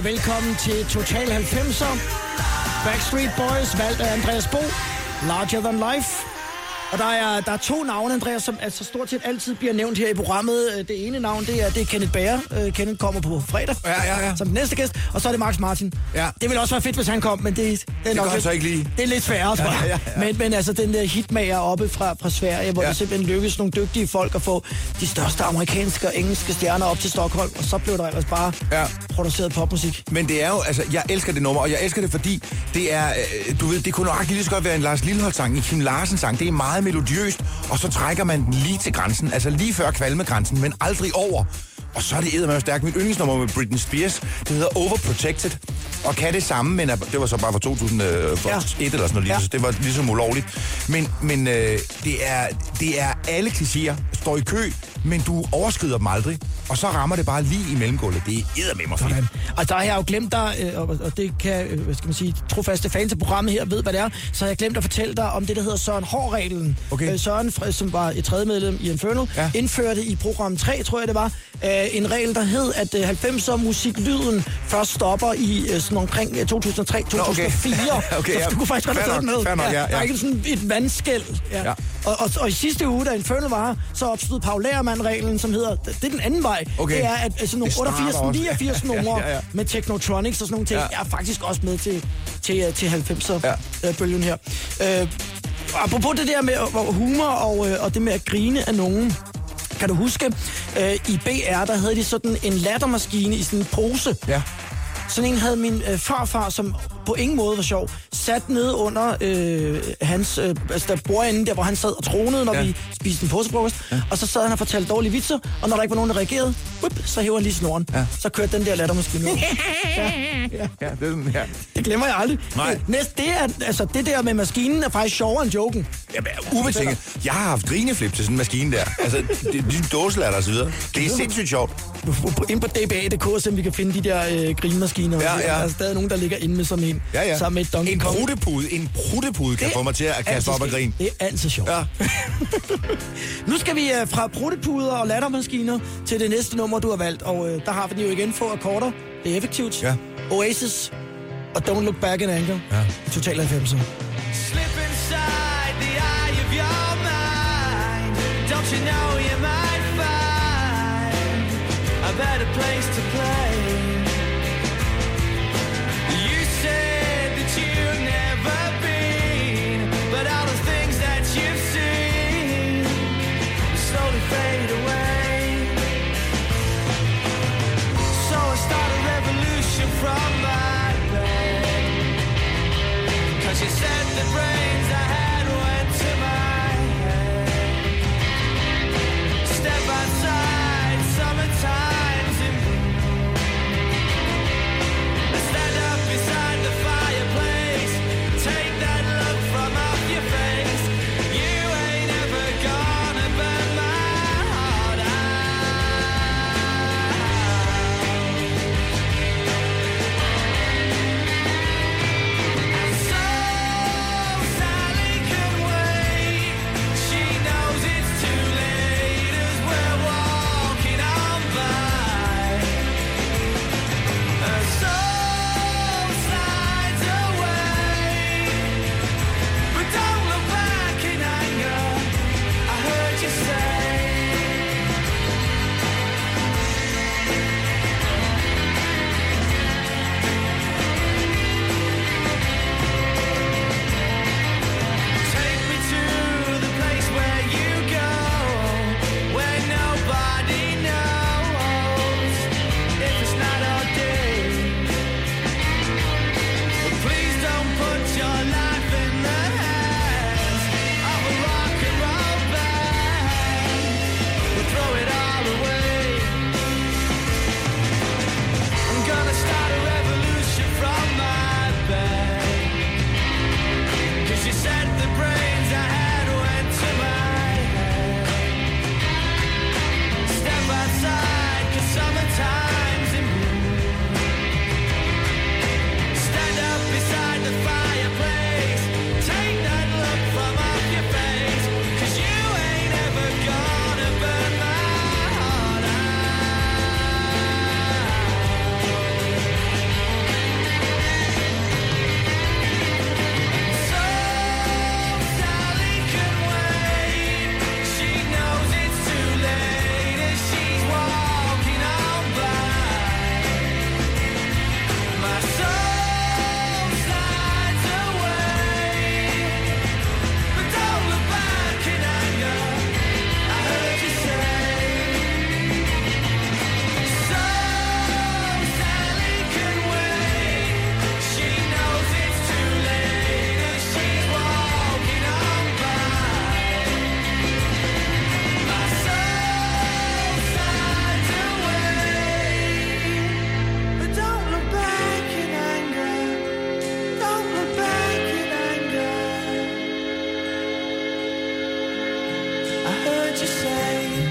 Og velkommen til Total 90'er. Backstreet Boys, valgt af Andreas Bo. Larger Than Life. Og der er, der er to navne, Andreas, som altså stort set altid bliver nævnt her i programmet. Øh, Det ene navn, det er, det er Kenneth Bager. Øh, Kenneth kommer på fredag. Ja, ja, ja. Som den næste gæst. Og så er det Max Martin. Ja. Det ville også være fedt, hvis han kom, men det, det er nok gør han lidt, så ikke lige. Det er lidt sværere, tror jeg. Ja, ja, ja. Men, men altså, den der hitmager oppe fra, fra Sverige, hvor Ja. det simpelthen lykkedes nogle dygtige folk at få de største amerikanske og engelske stjerner op til Stockholm. Og så blev der ellers bare Ja. produceret popmusik. Men det er jo, altså, jeg elsker det nummer, og jeg elsker det, fordi det er, øh, du ved, det kunne nok lige så godt være en Lars Lilleholdt-sang, en Kim Larsen-sang. Det er meget melodiøst, og så trækker man den lige til grænsen, altså lige før kvalmegrænsen, men aldrig over. Og så er det eddermame stærkt. Mit yndlingsnummer med Britney Spears, det hedder Overprotected, og kan det samme, men er- det var så bare fra 2001 Ja. eller sådan noget, Ja. så det var ligesom ulovligt. Men, men øh, det, er, det er alle klichéer, står i kø, men du overskrider dem aldrig, og så rammer det bare lige i mellemgulvet. Det er eddermame fedt. Sådan. Og der har jeg jo glemt dig, øh, og, og det kan, øh, hvad skal man sige, trofaste fans af programmet her ved, hvad det er, så har jeg glemt at fortælle dig om det, der hedder Søren Hård-reglen. Okay. Øh, Søren, som var et tredje medlem i Infernal, ja. Indførte i program 3, tror jeg det var, øh, en regel, der hed, at øh, 90'er musiklyden først stopper i øh, sådan omkring øh, 2003-2004. Okay, så ja. du kunne faktisk godt have nok, med. nok, ja, Der er ja. ikke sådan et vandskæld. Ja. Ja. Og, og, og, i sidste uge, da Infernal var så opstod Paul Lærmann-reglen, som hedder, det er den anden vej. Okay. Det er, at altså, nogle Det starter 88, også. 89 numre Ja, ja, ja. med Technotronics og sådan nogle ting, Ja. ja. er faktisk også med til, til, øh, til 90'er Ja. ja. her. Øh, apropos det der med øh, humor og, øh, og det med at grine af nogen, kan du huske, øh, i BR, der havde de sådan en lattermaskine i sådan en pose. Ja. Sådan en havde min øh, farfar, som på ingen måde var sjov, sat ned under øh, hans, øh, altså der bordenden, der hvor han sad og tronede, når Ja. ja. vi spiste en påsefrokost. Ja. Og så sad han og fortalte dårlige vitser, og når der ikke var nogen, der reagerede, whip, så hæver han lige snoren. Ja. Så kørte den der lattermaskine ud. Ja, det er sådan, ja. Det glemmer jeg aldrig. Nej. Det, næste, det, er, altså, det der med maskinen er faktisk sjovere end joken. Jamen, ubetinget. Jeg har haft grineflip til sådan en maskine der. Altså, det er ligesom dåselatter og så videre. Det er sindssygt sjovt. Ind på dba.dk, så vi kan finde de der øh, grinmaskiner. Ja, ja. Der er stadig nogen, der ligger inde med sådan en. Ja, ja. Sammen med et Donkey en Kong. pruttepude, en pruttepude kan Det få mig til at kaste op og grine. Det er altid sjovt. Ja. Nu skal vi øh, fra pruttepuder og lattermaskiner til det næste nummer, du har valgt. Og øh, der har vi den jo igen få akkorder. Det er effektivt. Ja. Oasis og Don't Look Back in Anger. Ja. Total 90'er. Slip inside the eye of your mind. Don't you know you might find a better place to play? From my. Cause you said the brains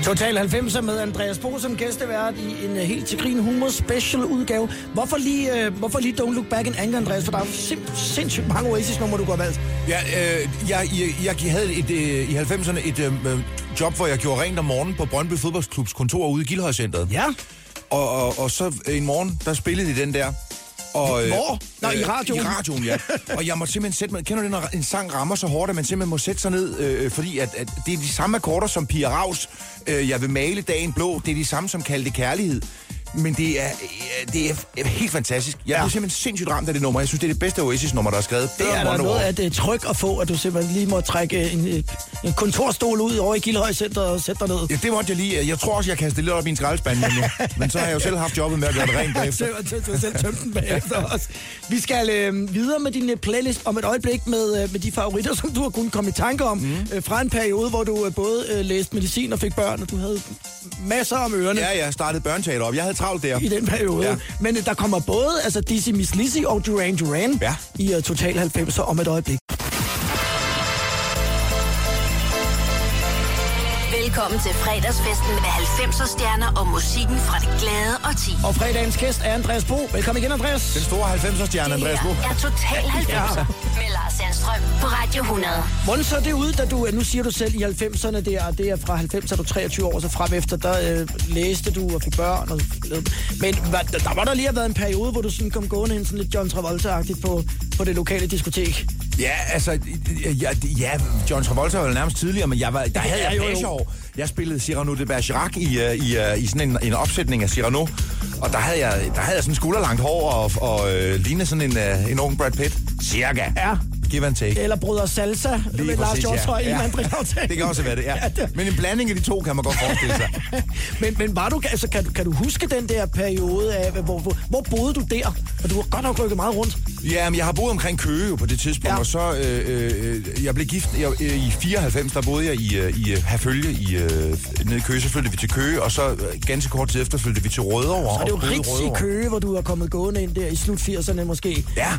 Total 90'er med Andreas Bo som gæstevært i en uh, helt til grin humor special udgave. Hvorfor lige, uh, hvorfor lige Don't Look Back in Anger, Andreas? For der er sim- sindssygt mange Oasis-numre, du have valgt. Ja, øh, jeg, jeg, jeg havde et, øh, i 90'erne et øh, job, hvor jeg gjorde rent om morgenen på Brøndby Fodboldklubs kontor ude i Gildhøjcenteret. Ja. Og, og, og så en morgen, der spillede de den der. Og, øh, Hvor? Nå, i radioen. I radioen, ja. og jeg måtte simpelthen sætte mig... Kender du det, når en sang rammer så hårdt, at man simpelthen må sætte sig ned? Øh, fordi at, at det er de samme akkorder som Pia Raus. Øh, jeg vil male dagen blå. Det er de samme som Kaldte Kærlighed. Men det er, øh, det er helt fantastisk. Jeg Ja. blev simpelthen sindssygt ramt af det nummer. Jeg synes, det er det bedste Oasis-nummer, der er skrevet. Det er der Wonderwall. noget af det tryk at få, at du simpelthen lige må trække en, øh, en kontorstol ud over i Gildhøj Center og sætte dig ned. Ja, det måtte jeg lige. Jeg tror også, jeg kastede lidt op i en skraldespand, men, men så har jeg jo selv haft jobbet med at gøre det rent bagefter. Du har selv tømt den bagefter også. Vi skal øh, videre med din øh, playlist om et øjeblik med, øh, med de favoritter, som du har kunnet komme i tanke om. Mm. Øh, fra en periode, hvor du øh, både øh, læste medicin og fik børn, og du havde masser om ørerne Ja, jeg startede børneteater op. Jeg havde travlt der. i den periode. Ja. Men øh, der kommer både altså, Dizzy Miss Lizzy og Duran Duran Ja. i uh, Total 90'er om et øjeblik. Velkommen til fredagsfesten med 90'er stjerner og musikken fra det glade og ti. Og fredagens gæst er Andreas Bo. Velkommen igen, Andreas. Den store 90'er stjerne, Andreas Bo. er Total 90'er med Lars Sandstrøm på Radio 100. Hvordan så det ud, da du, nu siger du selv i 90'erne, det er, det er fra 90'er, du er 23 år, så frem efter, der øh, læste du og fik børn. Og, men der var der lige have været en periode, hvor du sådan kom gående ind sådan lidt John Travolta-agtigt på, på det lokale diskotek. Ja, altså, ja, ja, John Travolta var nærmest tidligere, men jeg var, der havde jeg jo, jo. Jeg spillede Cyrano de Bergerac i, uh, i, uh, i sådan en, en opsætning af Cyrano, og der havde jeg, der havde jeg sådan skulderlangt hår og, og uh, lignede sådan en, uh, en ung Brad Pitt. Cirka. Ja. Give and take. Eller Brødre Salsa Lige med Lars Hjortøj ja. i en Ja. Det kan også være det, ja. Ja, det- Men en blanding af de to kan man godt forestille sig. men, men var du, altså, kan, kan du huske den der periode af, hvor, hvor, hvor boede du der? Og du har godt nok rykket meget rundt. Ja, men jeg har boet omkring Køge jo på det tidspunkt, Ja. og så øh, øh, jeg blev gift jeg, øh, i 94, der boede jeg i, øh, i øh, Herfølge i, øh, nede i Køge, så flyttede vi til Køge, og så øh, ganske kort tid efter flyttede vi til Rødovre. Og det er jo boede i rigtig køge, hvor du er kommet gående ind der i slut 80'erne måske. Ja,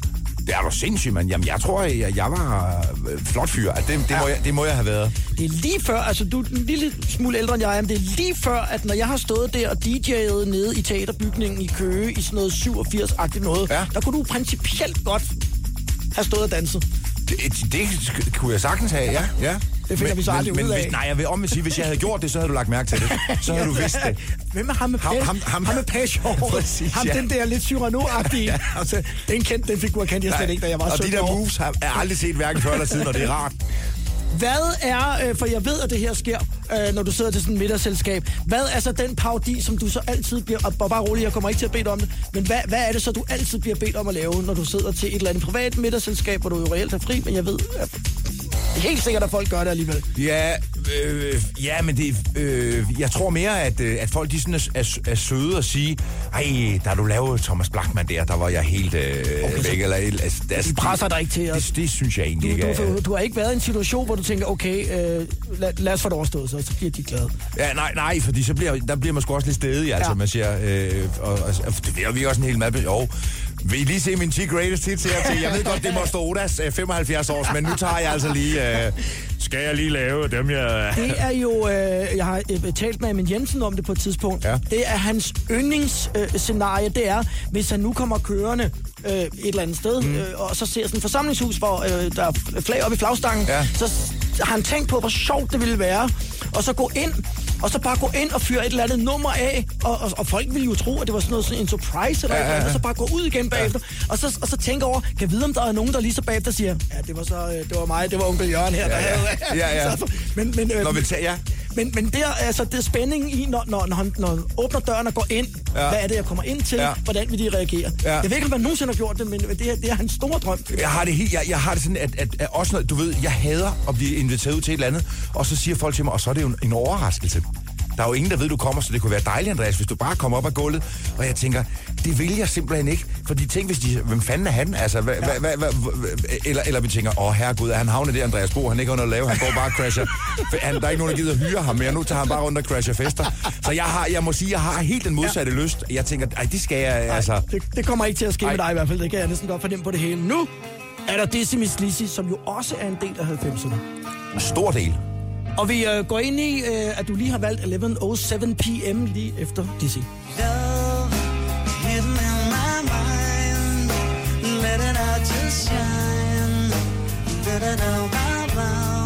det er du sindssygt, mand. Jamen, jeg tror, jeg, jeg var øh, flot fyr. Det, det, må jeg, det må jeg have været. Det er lige før, altså du er en lille smule ældre end jeg er, men det er lige før, at når jeg har stået der og DJ'et nede i teaterbygningen i Køge i sådan noget 87-agtigt noget, Ja. der kunne du principielt godt have stået og danset. Det, det sk- kunne jeg sagtens have, ja. ja. Det finder vi så aldrig men, ud men, af. Hvis, nej, jeg vil om sige, hvis jeg havde gjort det, så havde du lagt mærke til det. Så havde du vidst det. Hvem er ham med, Ham- ham, ham- ham, ham- med page? Præcis, ham ja. den der lidt Cyrano-agtige. Ja. altså, den, kendte, den figur kendte jeg slet ikke, da jeg var og de 17 der år. moves har jeg aldrig set hverken før eller siden, og det er rart. Hvad er, øh, for jeg ved, at det her sker, øh, når du sidder til sådan et middagsselskab, hvad er så den parodi, som du så altid bliver, og bare rolig, jeg kommer ikke til at bede om det, men hvad, hvad er det så, du altid bliver bedt om at lave, når du sidder til et eller andet privat middagsselskab, hvor du jo reelt er fri, men jeg ved, at helt sikkert, at folk gør det alligevel. Ja, øh, ja, men det, øh, jeg tror mere, at, øh, at folk de sådan er, er, er søde og sige, ej, da du lavede Thomas Blackman der, der var jeg helt øh, okay, væk. Eller, altså, altså, De presser dig ikke til at... Det, det synes jeg Du, egentlig ikke du, du, du har ikke været i en situation, hvor du tænker, okay, øh, lad, lad os få det overstået, så, så bliver de glade. Ja, nej, nej, fordi så bliver, der bliver man sgu også lidt stedig, altså, Ja. man siger, øh, og, og, og det er vi også en hel masse, jo, vil I lige se min 10 greatest hits her til? Jeg ved godt, det må stå Odas øh, 75 års, men nu tager jeg altså lige, øh, skal jeg lige lave dem, jeg... Det er jo, øh, jeg har øh, talt med Amin Jensen om det på et tidspunkt. Ja. Det er hans yndlingsscenarie, øh, det er, hvis han nu kommer kørende øh, et eller andet sted, mm. øh, og så ser sådan et forsamlingshus, hvor øh, der er flag op i flagstangen, Ja. så har han tænkt på, hvor sjovt det ville være, og så gå ind, og så bare gå ind og fyre et eller andet nummer af, og, og, og folk ville jo tro, at det var sådan noget sådan en surprise, eller Ja, ja, ja, ja, ja. og så bare gå ud igen bagefter, og, så, og så tænke over, kan vide, om der er nogen, der lige så bagefter siger, ja, det var så, øh, det var mig, det var onkel Jørgen her, der Ja, ja. havde... Ja, ja. Så, men, men, øh, vi tager, ja. Men, men der, altså, det er spændingen i, når, når, når, han, når han åbner døren og går ind. Ja. Hvad er det, jeg kommer ind til? Ja. Hvordan vil de reagere? Ja. Jeg ved ikke, om man nogensinde har gjort det, men det er, det er hans store drøm. Jeg har det helt, jeg, jeg har det sådan, at, at, at også noget, du ved, jeg hader at blive inviteret ud til et eller andet, og så siger folk til mig, og så er det jo en, en overraskelse. Der er jo ingen, der ved, du kommer, så det kunne være dejligt, Andreas, hvis du bare kommer op af gulvet. Og jeg tænker, det vil jeg simpelthen ikke. Fordi tænk, hvis de, hvem fanden er han? Altså, hva, ja. hva, hva, hva, eller, eller vi tænker, åh herregud, er han havnet der, Andreas Bo, han ikke under at lave, han går bare og crasher. Han, der er ikke nogen, der gider hyre ham mere, nu tager han bare rundt og crasher fester. Så jeg, har, jeg må sige, jeg har helt den modsatte ja. lyst. Jeg tænker, ej, det skal jeg, altså... Det, det kommer ikke til at ske Ej. med dig i hvert fald. Det kan jeg næsten godt fornemme på det hele. Nu er der Dizzy Miss Lizzy, som jo også er en del af 90'erne. Stor del. Og vi øh, går ind i, øh, at du lige har valgt 11.07 p.m. lige efter Dizzy. Love hidden in my mind. Let it out to shine. Let it out, bow,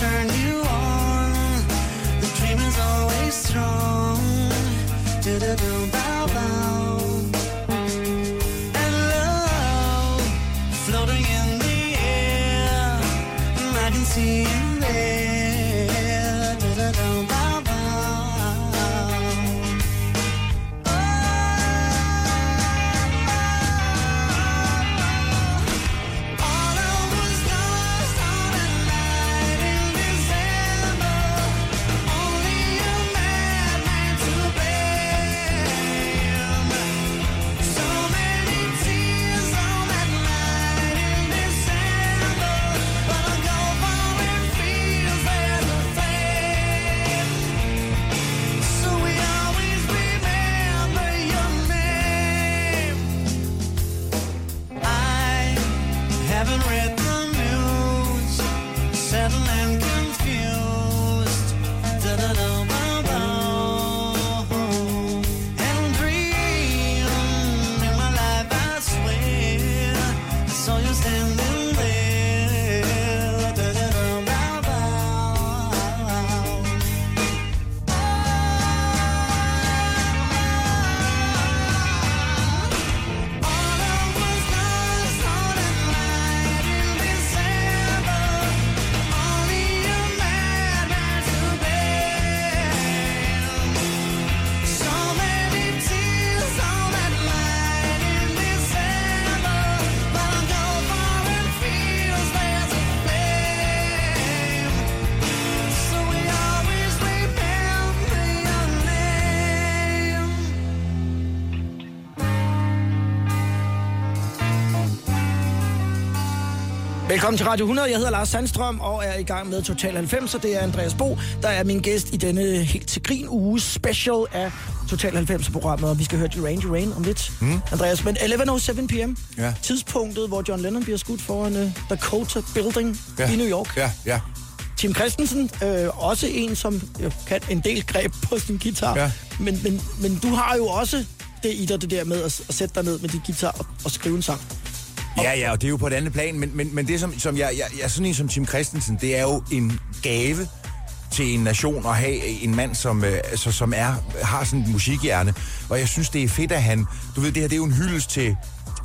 love to turn you on. The dream is always strong. Do-do-do, Velkommen til Radio 100. Jeg hedder Lars Sandstrøm og er i gang med Total 90, og det er Andreas Bo, der er min gæst i denne helt til grin uge special af Total 90 programmet, og vi skal høre Duran Duran om lidt. Mm. Andreas, men 11.07 p.m. Ja. Tidspunktet, hvor John Lennon bliver skudt foran uh, Dakota Building Ja. i New York. Ja, ja. Tim Christensen, øh, også en, som jo kan en del greb på sin guitar. Ja. Men, men, men du har jo også det i dig, det der med at, at sætte dig ned med din guitar og, og skrive en sang. Ja, ja, og det er jo på et andet plan, men, men, men det som, som jeg, jeg, jeg, sådan en som Tim Christensen, det er jo en gave til en nation at have en mand, som, øh, altså, som er, har sådan et musikhjerne. Og jeg synes, det er fedt, at han... Du ved, det her det er jo en hyldest til...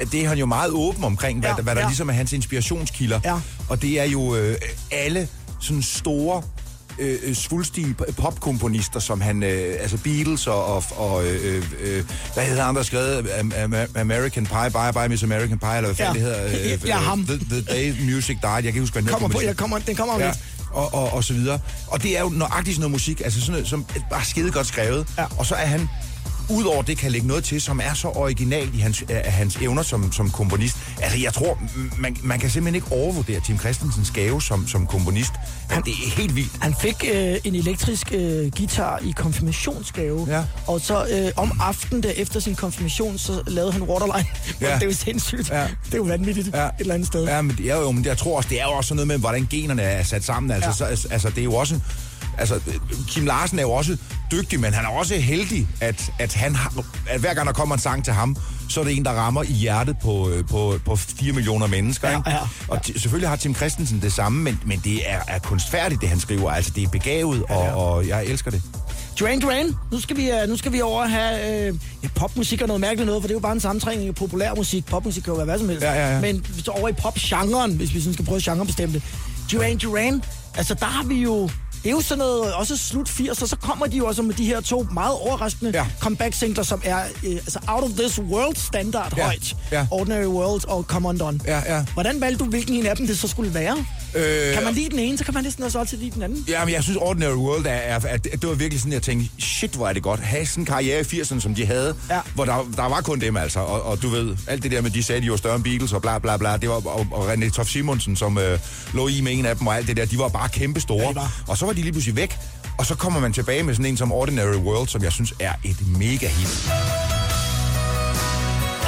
at Det er han jo meget åben omkring, hvad, ja, hvad der ja. ligesom er hans inspirationskilder. Ja. Og det er jo øh, alle sådan store øh, øh, svulstige popkomponister, som han, øh, altså Beatles og, og, og øh, øh, hvad hedder han, der skrevet Am- American Pie, Bye Bye Miss American Pie, eller hvad fanden Ja. det hedder? Ja, ham. The, the Day Music Died, jeg kan ikke huske, hvad den Kommer på, jeg kommer, den kommer om Ja, lidt. og, og, og så videre. Og det er jo nøjagtigt sådan noget musik, altså sådan noget, som er bare skide godt skrevet. Ja. Og så er han Udover det kan lægge noget til, som er så original i hans, af hans evner som, som komponist. Altså, jeg tror, man, man kan simpelthen ikke overvurdere Tim Christensens gave som, som komponist. Han, det er helt vildt. Han fik øh, en elektrisk øh, guitar i konfirmationsgave, Ja. og så øh, om aftenen der efter sin konfirmation, så lavede han Waterline. Ja. det er jo sindssygt. Ja. Det er jo vanvittigt Ja. et eller andet sted. Ja, men, er jo, men jeg tror også, det er jo også noget med, hvordan generne er sat sammen. Altså, Ja. ja. så, altså det er jo også... Altså, Kim Larsen er jo også dygtig, men han er også heldig, at, at, han at hver gang der kommer en sang til ham, så er det en, der rammer i hjertet på, øh, på, på 4 millioner mennesker. Ja, ikke? ja, Og selvfølgelig har Tim Christensen det samme, men, men det er, er kunstfærdigt, det han skriver. Altså, det er begavet, og, og jeg elsker det. Duran Duran, nu skal vi, øh, nu skal vi over have øh, ja, popmusik og noget mærkeligt noget, for det er jo bare en sammentræning af populær musik. Popmusik kan jo være hvad som helst. Ja, ja, ja. Men så over i popgenren, hvis vi sådan skal prøve at genrebestemme det. Duran Duran, altså der har vi jo... Det er jo sådan noget, også slut 80'er, så kommer de jo også med de her to meget overraskende Ja. comeback-singler, som er øh, altså out of this world standard Ja, højt. ja. Ordinary World og Come On Don. Ja, ja. Hvordan valgte du, hvilken en af dem det så skulle være? Øh, Kan man lide den ene, så kan man næsten også altid lide den anden. Ja, men jeg synes, Ordinary World er, er, er, det var virkelig sådan, jeg tænkte, shit, hvor er det godt. Have sådan en karriere i 80'erne, som de havde, Ja. hvor der, der var kun dem altså. Og, og, du ved, alt det der med, de sagde, de var større end Beatles og bla bla bla. Det var, og, og René Tof Simonsen, som øh, lå i med en af dem og alt det der, de var bare kæmpe store. Ja, var. Og så var de lige pludselig væk. Og så kommer man tilbage med sådan en som Ordinary World, som jeg synes er et mega hit.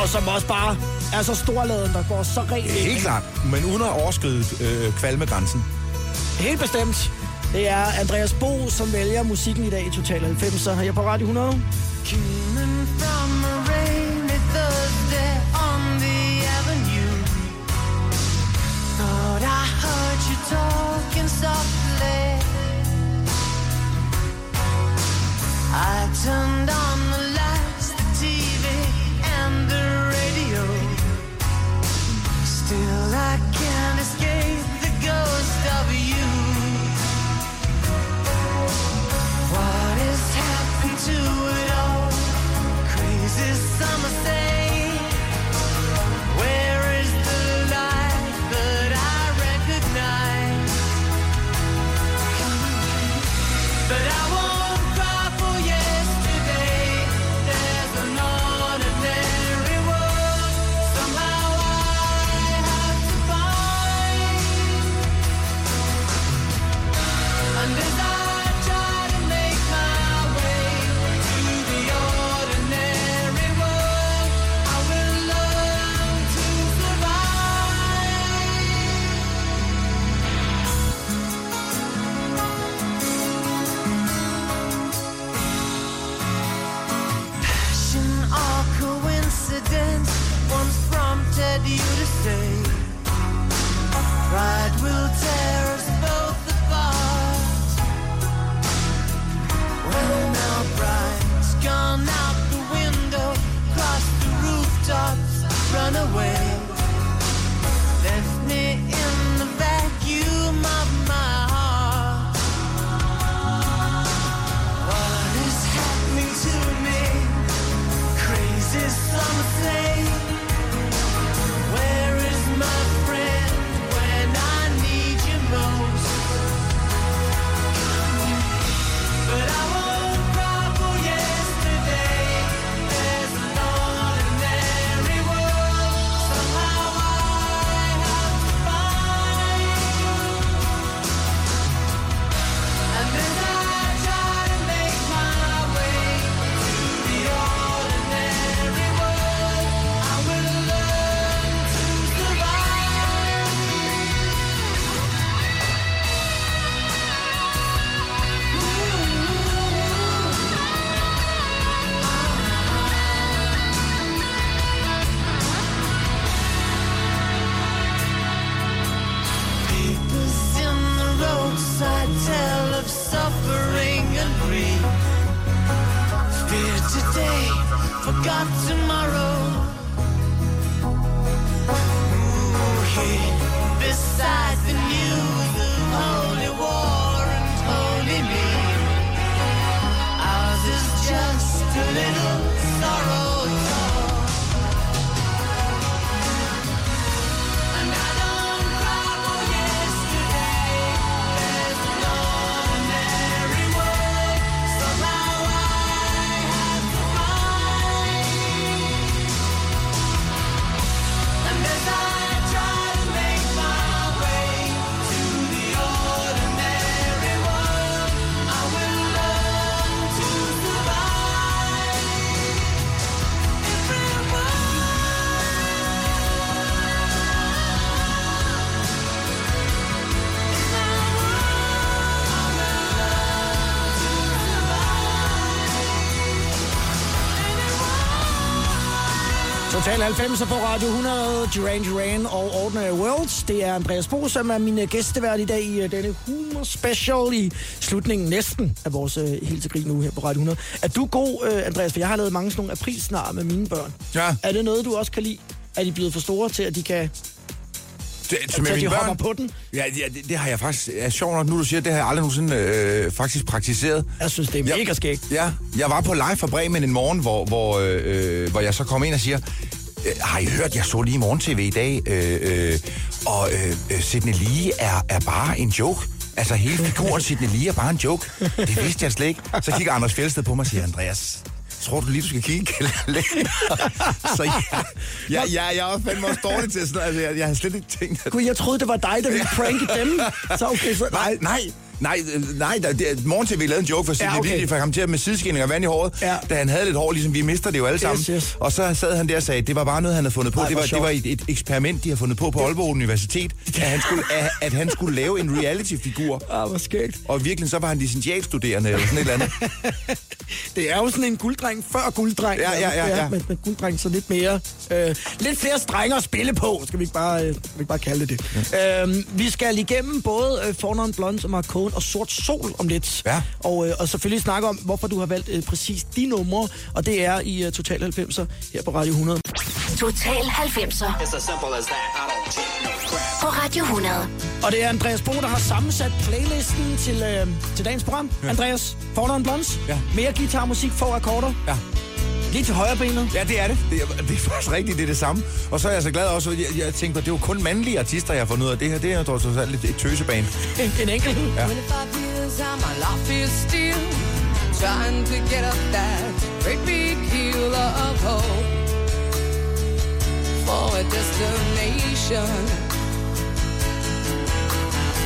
Og som også bare er så storladen, der går så rent ind. Helt klart, men uden at overskride øh, kvalmegrænsen. Helt bestemt. Det er Andreas Bo, som vælger musikken i dag i Total 90. Så her på Radio 100. Coming from a rainy Thursday on the avenue. Thought I heard you talking softly. I turned on the the radio. Still, I can't escape the ghost of you. What Total 90 på Radio 100, Duran Duran og Ordinary Worlds. Det er Andreas Bo, som er min øh, gæstevært i dag i øh, denne humor special i slutningen næsten af vores øh, helt til grin nu her på Radio 100. Er du god, øh, Andreas? For jeg har lavet mange sådan nogle aprilsnar med mine børn. Ja. Er det noget, du også kan lide? Er de blevet for store til, at de kan Det, til, at de hopper på den? Ja, ja det, det har jeg faktisk... Ja, sjovt nok, nu du siger, det har jeg aldrig nogensinde øh, faktisk praktiseret. Jeg synes, det er mega skægt. Ja, jeg var på live fra Bremen en morgen, hvor, hvor, øh, øh, hvor jeg så kom ind og siger, Øh, har I hørt, jeg så lige morgen-tv i dag, øh, øh, og øh, øh, Sidney Lee er, er bare en joke. Altså hele figuren Sidney Lee er bare en joke. Det vidste jeg slet ikke. Så kigger Anders Fjeldsted på mig og siger, Andreas, tror du lige, du skal kigge lidt? Så jeg, jeg, jeg, jeg er fandme også dårlig til sådan noget. Altså, jeg, jeg har slet ikke tænkt, at Gud, jeg troede, det var dig, der ville pranke dem. Så okay, så... Nej, nej, nej, øh, nej, der, det, morgen til vi lavede en joke for Sidney Ja, ja, okay. for ham til med sideskilling og vand i håret, Ja. da han havde lidt hår, ligesom vi mister det jo alle sammen. Yes, yes. Og så sad han der og sagde, at det var bare noget, han havde fundet på. Ej, det, var, det var et, et eksperiment, de har fundet på på Aalborg Universitet, at han skulle, at, at han skulle lave en reality-figur. Ah, hvor skægt. Og virkelig så var han licentiatstuderende eller sådan et eller andet. Det er jo sådan en gulddreng før gulddreng. Ja, ja, ja, ja. Men, men gulddreng så lidt mere... Øh, lidt flere strenge at spille på, skal vi ikke bare, øh, vi ikke bare kalde det det. Ja. Øh, vi skal igennem både øh, Forneren Blondes og Marcone og Sort Sol om lidt. Ja. Og, øh, og selvfølgelig snakke om, hvorfor du har valgt øh, præcis de numre, og det er i øh, Total 90'er her på Radio 100. Total 90'er It's as simple as that. I don't take no crap. på Radio 100. Og det er Andreas Bo, der har sammensat playlisten til, øh, til dagens program. Ja. Andreas, Forneren Blondes. Ja. Mere guitarmusik, få akkorder. Ja. Lige til højre benet. Ja, det er det. Det er, det er faktisk rigtigt, det er det samme. Og så er jeg så glad også, at jeg, jeg tænkte, at det er jo kun mandlige artister, jeg har fundet ud af. Det her, det er jo trods alt lidt et tøsebane. En, en enkelt. Ja. 25 years and my life is still trying to get up that great big hill of hope for a destination.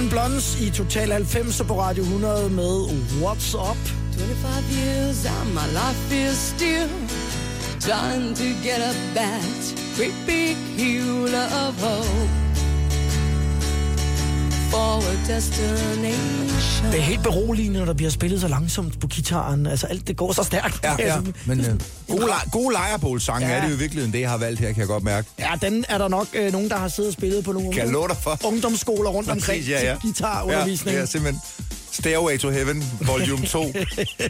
Sean Blondes i Total 90 på Radio 100 med What's Up. 25 years and my life is still Time to get up that great big hill of hope for a destination. Det er helt beroligende, når der bliver spillet så langsomt på gitaren. Altså, alt det går så stærkt. Ja, ja. Altså, Men øh, gode, le- gode lejrebålsange Ja. er det jo i virkeligheden, det jeg har valgt her, kan jeg godt mærke. Ja, den er der nok øh, nogen, der har siddet og spillet på nogle Kan jeg love dig for? ungdomsskoler rundt omkring ja, ja. til guitarundervisning. Ja, ja, simpelthen. Stairway to Heaven, volume 2.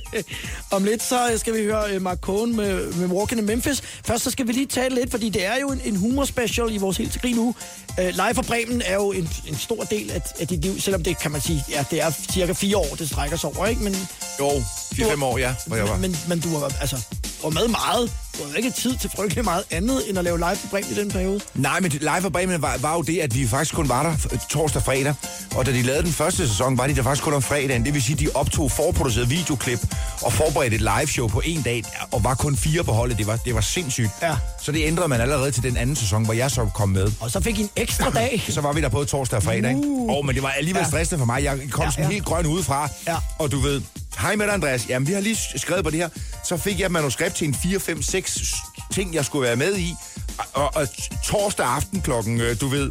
Om lidt så skal vi høre uh, Mark Cohen med, med Walking in Memphis. Først så skal vi lige tale lidt, fordi det er jo en, en humor-special i vores helt til grin uge. Uh, Live fra Bremen er jo en, en stor del af, af dit liv, selvom det kan man sige, ja, det er cirka fire år, det strækker sig over, ikke? Men, Jo, 4-5 år, ja, hvor jeg var. men, men du har altså har med meget. Du har ikke tid til frygtelig meget andet, end at lave Live fra Bremen i den periode. Nej, men Live for Bremen var, var jo det, at vi faktisk kun var der torsdag og fredag. Og da de lavede den første sæson, var de der faktisk kun om fredagen. Det vil sige, at de optog forproduceret videoklip og forberedte et liveshow på en dag, og var kun fire på holdet. Det var, det var sindssygt. Ja. Så det ændrede man allerede til den anden sæson, hvor jeg så kom med. Og så fik I en ekstra dag. Så var vi der både torsdag og fredag, ikke? Uh. Oh, men det var alligevel Ja. stressende for mig. Jeg kom Ja, sådan ja. helt grøn udefra. Ja. Og du ved, hej med dig, Andreas. Jamen, vi har lige skrevet på det her. Så fik jeg et manuskript til en 4, 5, 6 ting, jeg skulle være med i. Og, og torsdag aften klokken, øh, du ved,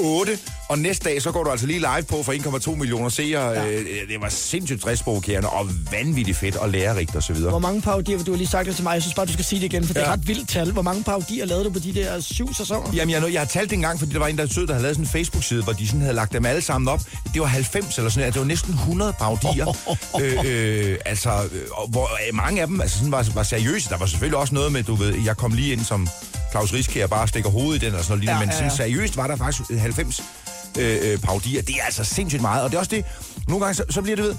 8. Og næste dag, så går du altså lige live på for 1,2 millioner seere. Ja. Øh, det var sindssygt stressprovokerende og vanvittigt fedt og lærerigt og så videre. Hvor mange parodier, du har lige sagt det til mig, jeg synes bare, du skal sige det igen, for ja. det er ret vildt tal. Hvor mange parodier lavede du på de der syv sæsoner? Jamen, jeg, jeg har talt det en gang, fordi der var en, der er sød, der havde lavet sådan en Facebook-side, hvor de sådan havde lagt dem alle sammen op. Det var 90 eller sådan noget. Det var næsten 100 parodier. øh, øh, altså, øh, hvor øh, mange af dem altså, sådan var, var seriøse. Der var selvfølgelig også noget med, du ved, jeg kom lige ind som Claus Riskær, bare stikker hovedet i den og sådan noget. Ja, Ja, men ja, sådan ja. seriøst var der faktisk 90 øh, øh, parodier. Det er altså sindssygt meget. Og det er også det, nogle gange så, så bliver det ved,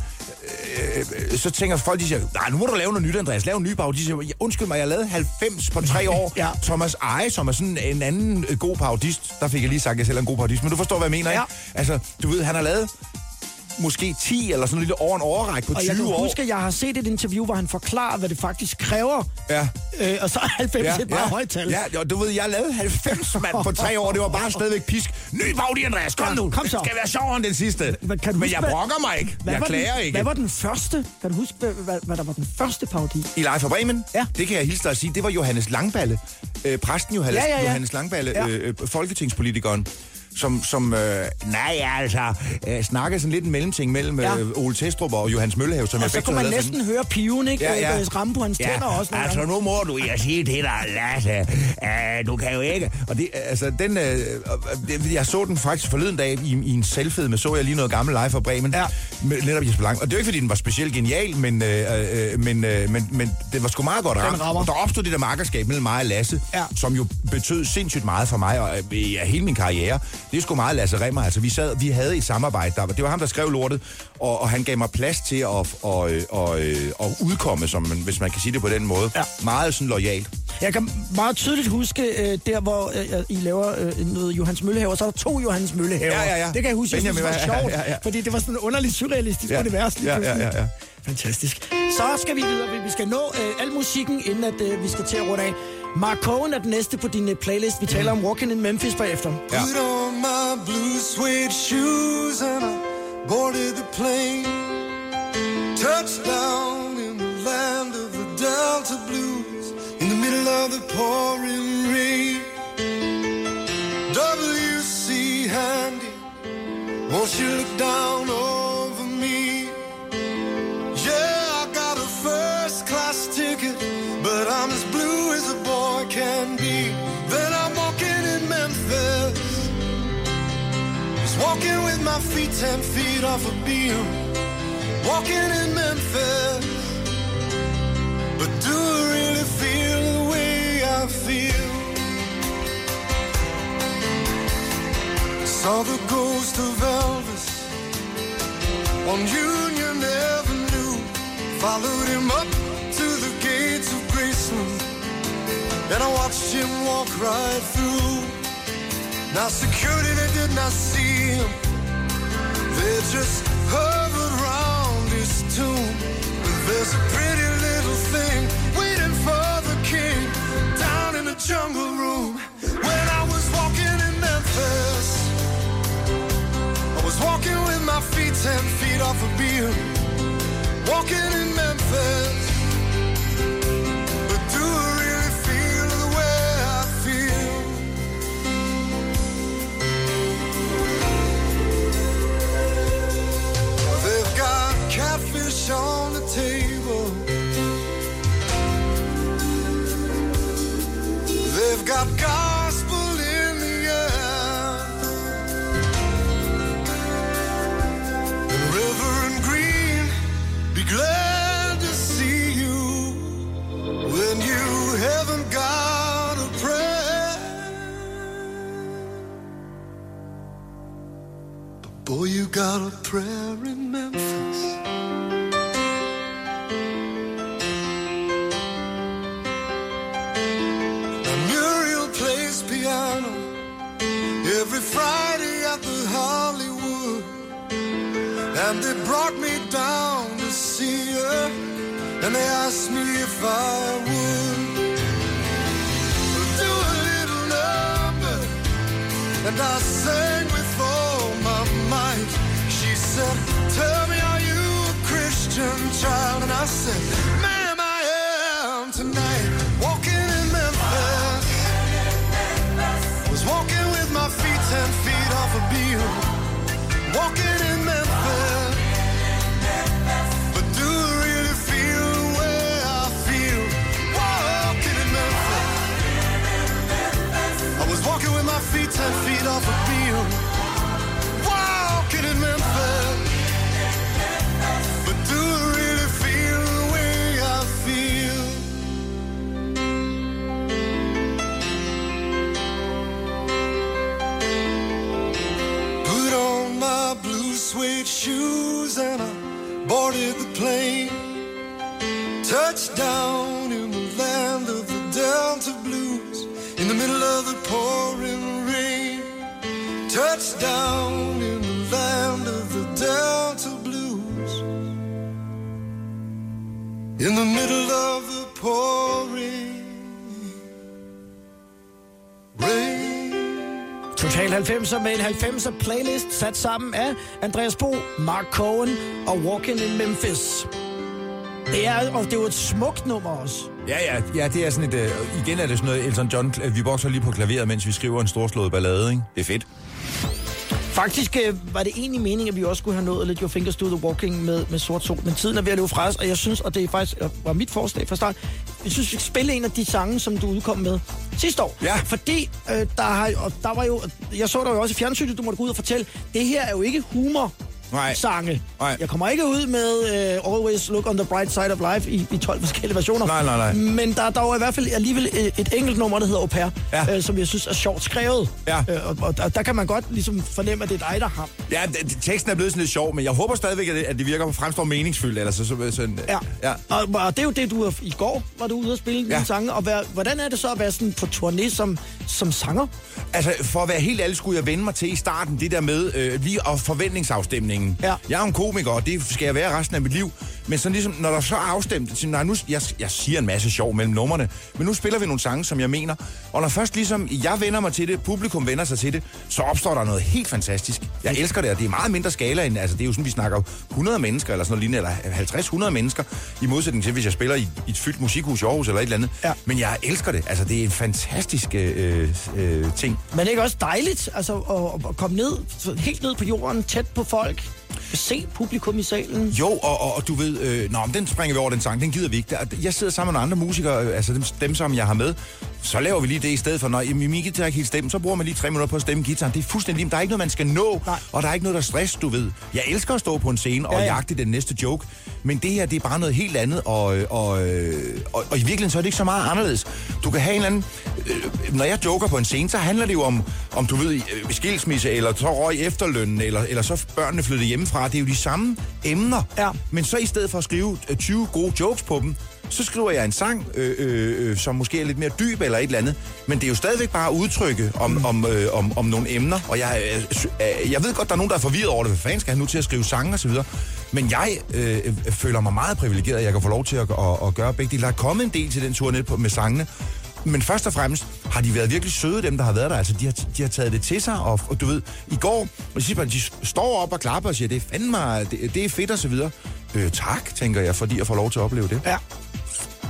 øh, øh, så tænker folk, de siger, nej, nu må du lave noget nyt, Andreas. Lav en ny parodi. De siger, "Ja, undskyld mig, jeg lavede 90 på tre år. Ja. Thomas Eje, som er sådan en anden øh, god parodist. Der fik jeg lige sagt, at jeg selv er en god parodist. Men du forstår, hvad jeg mener, Ja. ikke? Altså, du ved, han har lavet måske 10 eller sådan lidt over en overrække på Og jeg 20 kan år. huske, at jeg har set et interview, hvor han forklarer, hvad det faktisk kræver. Ja. Øh, og så er 90 ja, et meget højt tal. Ja, og du ved, jeg lavede 90 mand på tre år. Det var bare stadigvæk pisk. Ny parodi, Andreas. Kom Ja, nu. kom så. Det skal være sjovere end den sidste. Men kan du Men huske, jeg brokker mig ikke. Hvad jeg klager den, ikke. Hvad var den første? Kan du huske, hvad, hvad, hvad der var den første parodi? I Live for Bremen? Ja. Det kan jeg hilse dig at sige. Det var Johannes Langballe. Øh, præsten Johannes, Ja, ja, ja. Johannes Langballe, Ja. øh, øh, folketingspolitikeren som, som øh, nej, altså, øh, snakkede sådan lidt en mellemting mellem Ja. øh, Ole Testrup og Johannes Møllehave, som Og jeg så kunne man næsten høre piven, ikke? Ja, ja. Øh, ramme på hans tænder også altså gange. nu må du jeg sige til dig, Lasse. Uh, du kan jo ikke... Og det, altså, den, øh, øh, jeg så den faktisk forleden dag i, i en selvfed med, så jeg lige noget gammelt live fra Bremen. Ja. Med, netop Jesper Lang. Og det er jo ikke, fordi den var specielt genial, men, øh, øh, men, øh, men, men det var sgu meget godt ramt. der opstod det der markerskab mellem mig og Lasse, Ja. som jo betød sindssygt meget for mig, og øh, ja, hele min karriere. Det er sgu meget Lasse Remmer. Altså, vi, sad, vi havde et samarbejde. Der, det var ham, der skrev lortet, og, og han gav mig plads til at, og, øh, og, øh, at udkomme, som, man- hvis man kan sige det på den måde. Ja. Meget sådan lojalt. Jeg kan meget tydeligt huske, øh, der hvor øh, I laver øh, noget Johannes Møllehaver, så er der to Johannes Møllehaver. Ja, ja, ja. Det kan jeg huske, jeg synes, det var Benjamin, sjovt, ja, ja, ja. fordi det var sådan underligt surrealistisk Ja. univers. Ja, ja, ja, ja. Fantastisk. Så skal vi videre. Vi skal nå øh, al musikken, inden at, øh, vi skal til at runde af. Mark Cohen er den næste på din øh, playlist. Vi taler om Walking in Memphis bagefter. Ja. Put on my blue suede shoes and I boarded the plane. Touchdown in the land of the Delta Blues in the middle of the pouring rain. W.C. Handy, won't you look down over walking with my feet ten feet off a beam. Walking in Memphis, but do I really feel the way I feel? Saw the ghost of Elvis on Union Avenue. Followed him up to the gates of Graceland. And I watched him walk right through. Now security, they did not see him. They just hovered round his tomb. But there's a pretty little thing waiting for the king down in the jungle room. When I was walking in Memphis, I was walking with my feet ten feet off a beam. Walking in Memphis, boy, you got a prayer in Friday at the Hollywood. And they brought me down to see her, and they asked me if I would do a little number. And I sang with all my might. She said, Tell me, are you a Christian child? And I said, Ma'am, I am tonight. Off a beam. Walking in shoes and I boarded the plane. Touchdown in the land of the Delta Blues in the middle of the pouring rain. Touchdown in the land of the Delta Blues in the middle of the pouring Total 90'er med en 90'er playlist sat sammen af Andreas Bo, Mark Cohen og Walking in Memphis. Det er, og det er jo et smukt nummer også. Ja, ja, ja, det er sådan et... Uh, igen er det sådan noget, Elton John, øh, vi bokser lige på klaveret, mens vi skriver en storslået ballade, ikke? Det er fedt. Faktisk øh, var det egentlig meningen, at vi også skulle have nået lidt Your Fingers Do The Walking med, med Sort Sol, men tiden er ved at løbe fra os, og jeg synes, og det er faktisk øh, var mit forslag fra start, jeg synes, vi skal spille en af de sange, som du udkom med sidste år. Ja. Fordi øh, der, har, og der var jo, jeg så dig jo også i fjernsynet, du måtte gå ud og fortælle, det her er jo ikke humor, Nej. sange. Nej. Jeg kommer ikke ud med uh, Always Look on the Bright Side of Life i, i 12 forskellige versioner. Nej, nej, nej. Men der, er jo i hvert fald alligevel et, et enkelt nummer, der hedder Au Pair, Ja. øh, som jeg synes er sjovt skrevet. Ja. Øh, og, og der, der kan man godt ligesom fornemme, at det er dig, der har. Ja, teksten er blevet sådan lidt sjov, men jeg håber stadigvæk, at det, at det virker fremstår meningsfyldt. Eller så, så, sådan, Ja. ja. Og, og det er jo det, du i går var du ude og spille ja. Dine sange. Og hvad, hvordan er det så at være sådan på turné som, som sanger? Altså, for at være helt ærlig, skulle jeg vende mig til i starten, det der med øh, lige og forventningsafstemningen. Ja. Jeg er en komiker, og det skal jeg være resten af mit liv. Men så ligesom, når der så er afstemt, så, nej, nu, jeg, jeg siger en masse sjov mellem numrene, men nu spiller vi nogle sange, som jeg mener. Og når først ligesom jeg vender mig til det, publikum vender sig til det, så opstår der noget helt fantastisk. Jeg elsker det, og det er meget mindre skala end, altså det er jo sådan, vi snakker 100 mennesker, eller sådan noget lignende, eller 50-100 mennesker, i modsætning til, hvis jeg spiller i, i et fyldt musikhus i Aarhus eller et eller andet. Ja. Men jeg elsker det. Altså, det er en fantastisk øh, øh, ting. Men det er ikke også dejligt altså, at, at komme ned, helt ned på jorden, tæt på folk, se publikum i salen? Jo, og, og, og du ved, øh, nå, men den springer vi over, den sang, den gider vi ikke. Der- Jeg sidder sammen med andre musikere, øh, altså dem, dem, som jeg har med, så laver vi lige det i stedet for, når jamen, min guitar ikke helt stemme, så bruger man lige tre minutter på at stemme gitaren. Det er fuldstændig der er ikke noget, man skal nå, Nej. og der er ikke noget, der er stress, du ved. Jeg elsker at stå på en scene og Ja, ja, ja. jagte den næste joke, men det her, det er bare noget helt andet, og, øh, og, øh, og, og i virkeligheden så er det ikke så meget anderledes. Du kan have en anden, øh, når jeg joker på en scene, så handler det jo om, om du ved, skilsmisse, eller så røg efterlønnen, eller, eller så børnene flyttede hjemmefra. Det er jo de samme emner. Ja. Men så i stedet for at skrive øh, 20 gode jokes på dem, så skriver jeg en sang, øh, øh, øh, som måske er lidt mere dyb eller et eller andet. Men det er jo stadigvæk bare at udtrykke om, mm. om, øh, om, om nogle emner. Og jeg, øh, øh, jeg ved godt, der er nogen, der er forvirret over det. Hvad fanden skal han nu til at skrive sange osv.? Men jeg øh, øh, føler mig meget privilegeret, at jeg kan få lov til at, at, at gøre begge dele. Der er kommet en del til den turné på- med sangene. Men først og fremmest har de været virkelig søde, dem der har været der. Altså, de har, de har taget det til sig, og, og du ved, i går, og de, de står op og klapper og siger, det er fandme, det, det er fedt og så videre. Øh, tak, tænker jeg, fordi jeg får lov til at opleve det. Ja.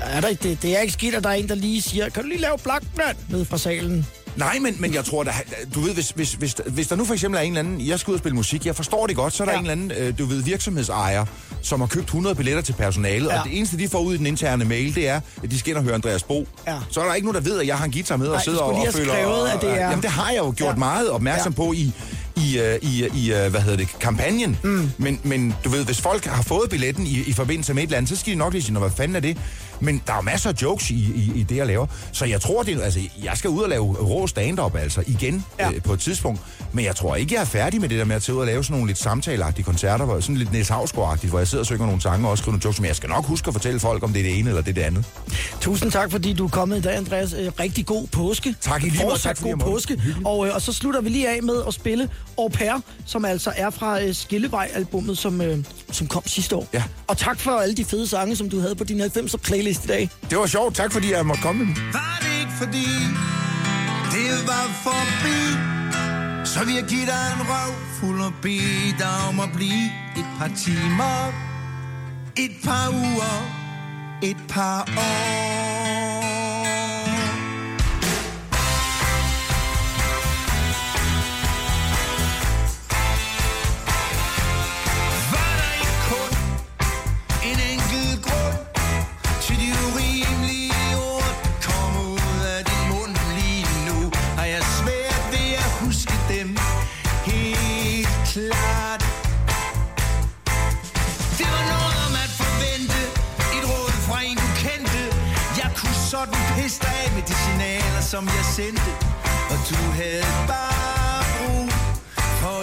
Er der, det, det er ikke skidt, at der er en, der lige siger, kan du lige lave Blackman ned fra salen? Nej, men, men jeg tror, der, du ved, hvis, hvis, hvis, hvis der nu for eksempel er en eller anden, jeg skal ud og spille musik, jeg forstår det godt, så er der Ja. ja. en eller anden, øh, du ved, virksomhedsejer, som har købt 100 billetter til personalet, Ja. og det eneste, de får ud i den interne mail, det er, at de skal ind og høre Andreas Bo. Ja. Så er der ikke nogen, der ved, at jeg har en guitar med og Nej, sidder og, og føler... skrevet, at det er- Jamen, det har jeg jo gjort Ja. meget opmærksom Ja. på i, i, øh, i, i øh, hvad hedder det, kampagnen. Mm. Men, men du ved, hvis folk har fået billetten i, i forbindelse med et eller andet, så skal de nok lige sige, "Nå, hvad fanden er det? Men der er masser af jokes i, i, i det, jeg laver. Så jeg tror, det, altså, jeg skal ud og lave rå stand-up, altså igen ja. øh, på et tidspunkt. Men jeg tror ikke, jeg er færdig med det der med at tage ud og lave sådan nogle lidt samtaleagtige koncerter, hvor, sådan lidt Niels Hausgaard-agtigt, hvor jeg sidder og synger nogle sange og også skriver nogle jokes, men jeg skal nok huske at fortælle folk, om det er det ene eller det er det andet. Tusind tak, fordi du er kommet i dag, Andreas. Øh, Rigtig god påske. Tak i lige måde. Tak, god påske. Og, øh, og så slutter vi lige af med at spille Au Pair, som altså er fra øh, Skillevej-albummet, som, øh, som kom sidste år. Ja. Og tak for alle de fede sange, som du havde på din 90'er playlist i dag. Det var sjovt. Tak fordi jeg måtte komme. Var det ikke fordi det var forbi så vil jeg give dig en røv fuld og bede dig om at blive et par timer Et par uger Et par år. Som jeg sendte. Og du havde bare brug for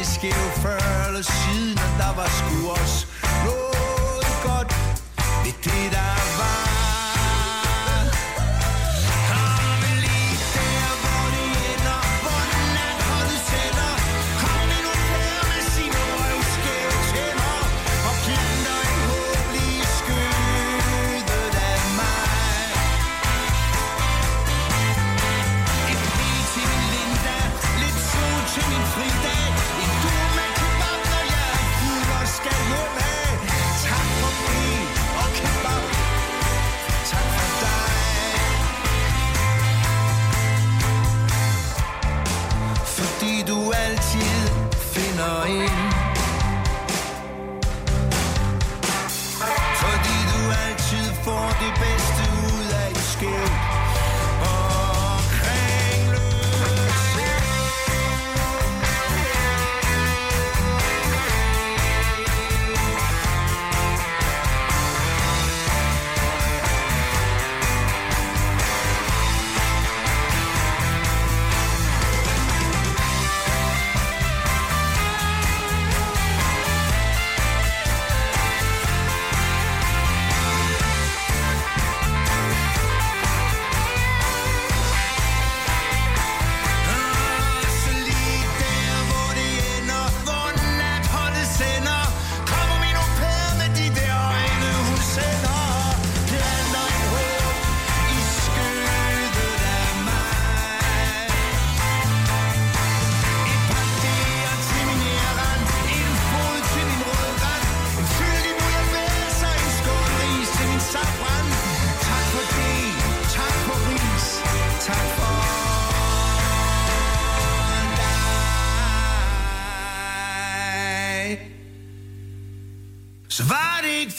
det skæve før eller siden Og der var sgu også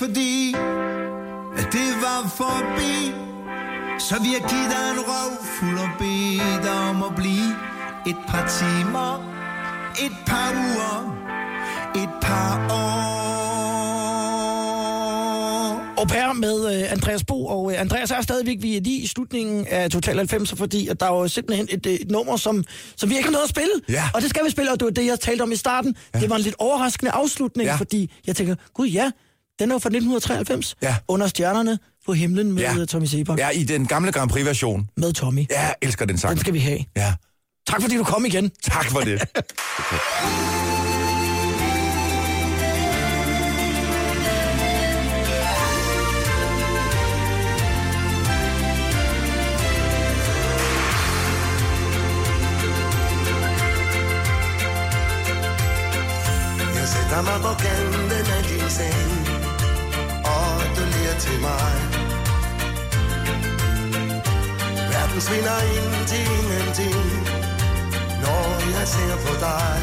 fordi, at det var forbi, så vil jeg give dig en røv fuld og dig om at blive et par timer, Et par uger, et par år. Au pair med øh, Andreas Bo, og øh, Andreas er stadigvæk vi er lige i slutningen af Total 90, fordi at der er jo simpelthen et, øh, et nummer, som, som vi ikke har noget at spille. Ja. Og det skal vi spille, og det var det, jeg talte om i starten. Ja. Det var en lidt overraskende afslutning, ja. fordi jeg tænker, gud ja, den er jo fra 1993. Ja. Under stjernerne på himlen med Ja. ja. Tommy Sebak. Ja. Ja, i den gamle Grand Prix-version. Med Tommy. Ja, jeg elsker den sang. Den skal vi have. Ja, Tak fordi du kom igen. tak for det. Jeg sætter mig på kanten af din seng Og du ler til mig. Verden svinder ind til ingenting Når jeg ser på dig.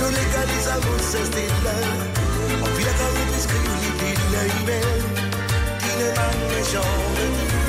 Du ligger ligesom så stille Og virker ubeskriveligt lille i vel Dine mange sjove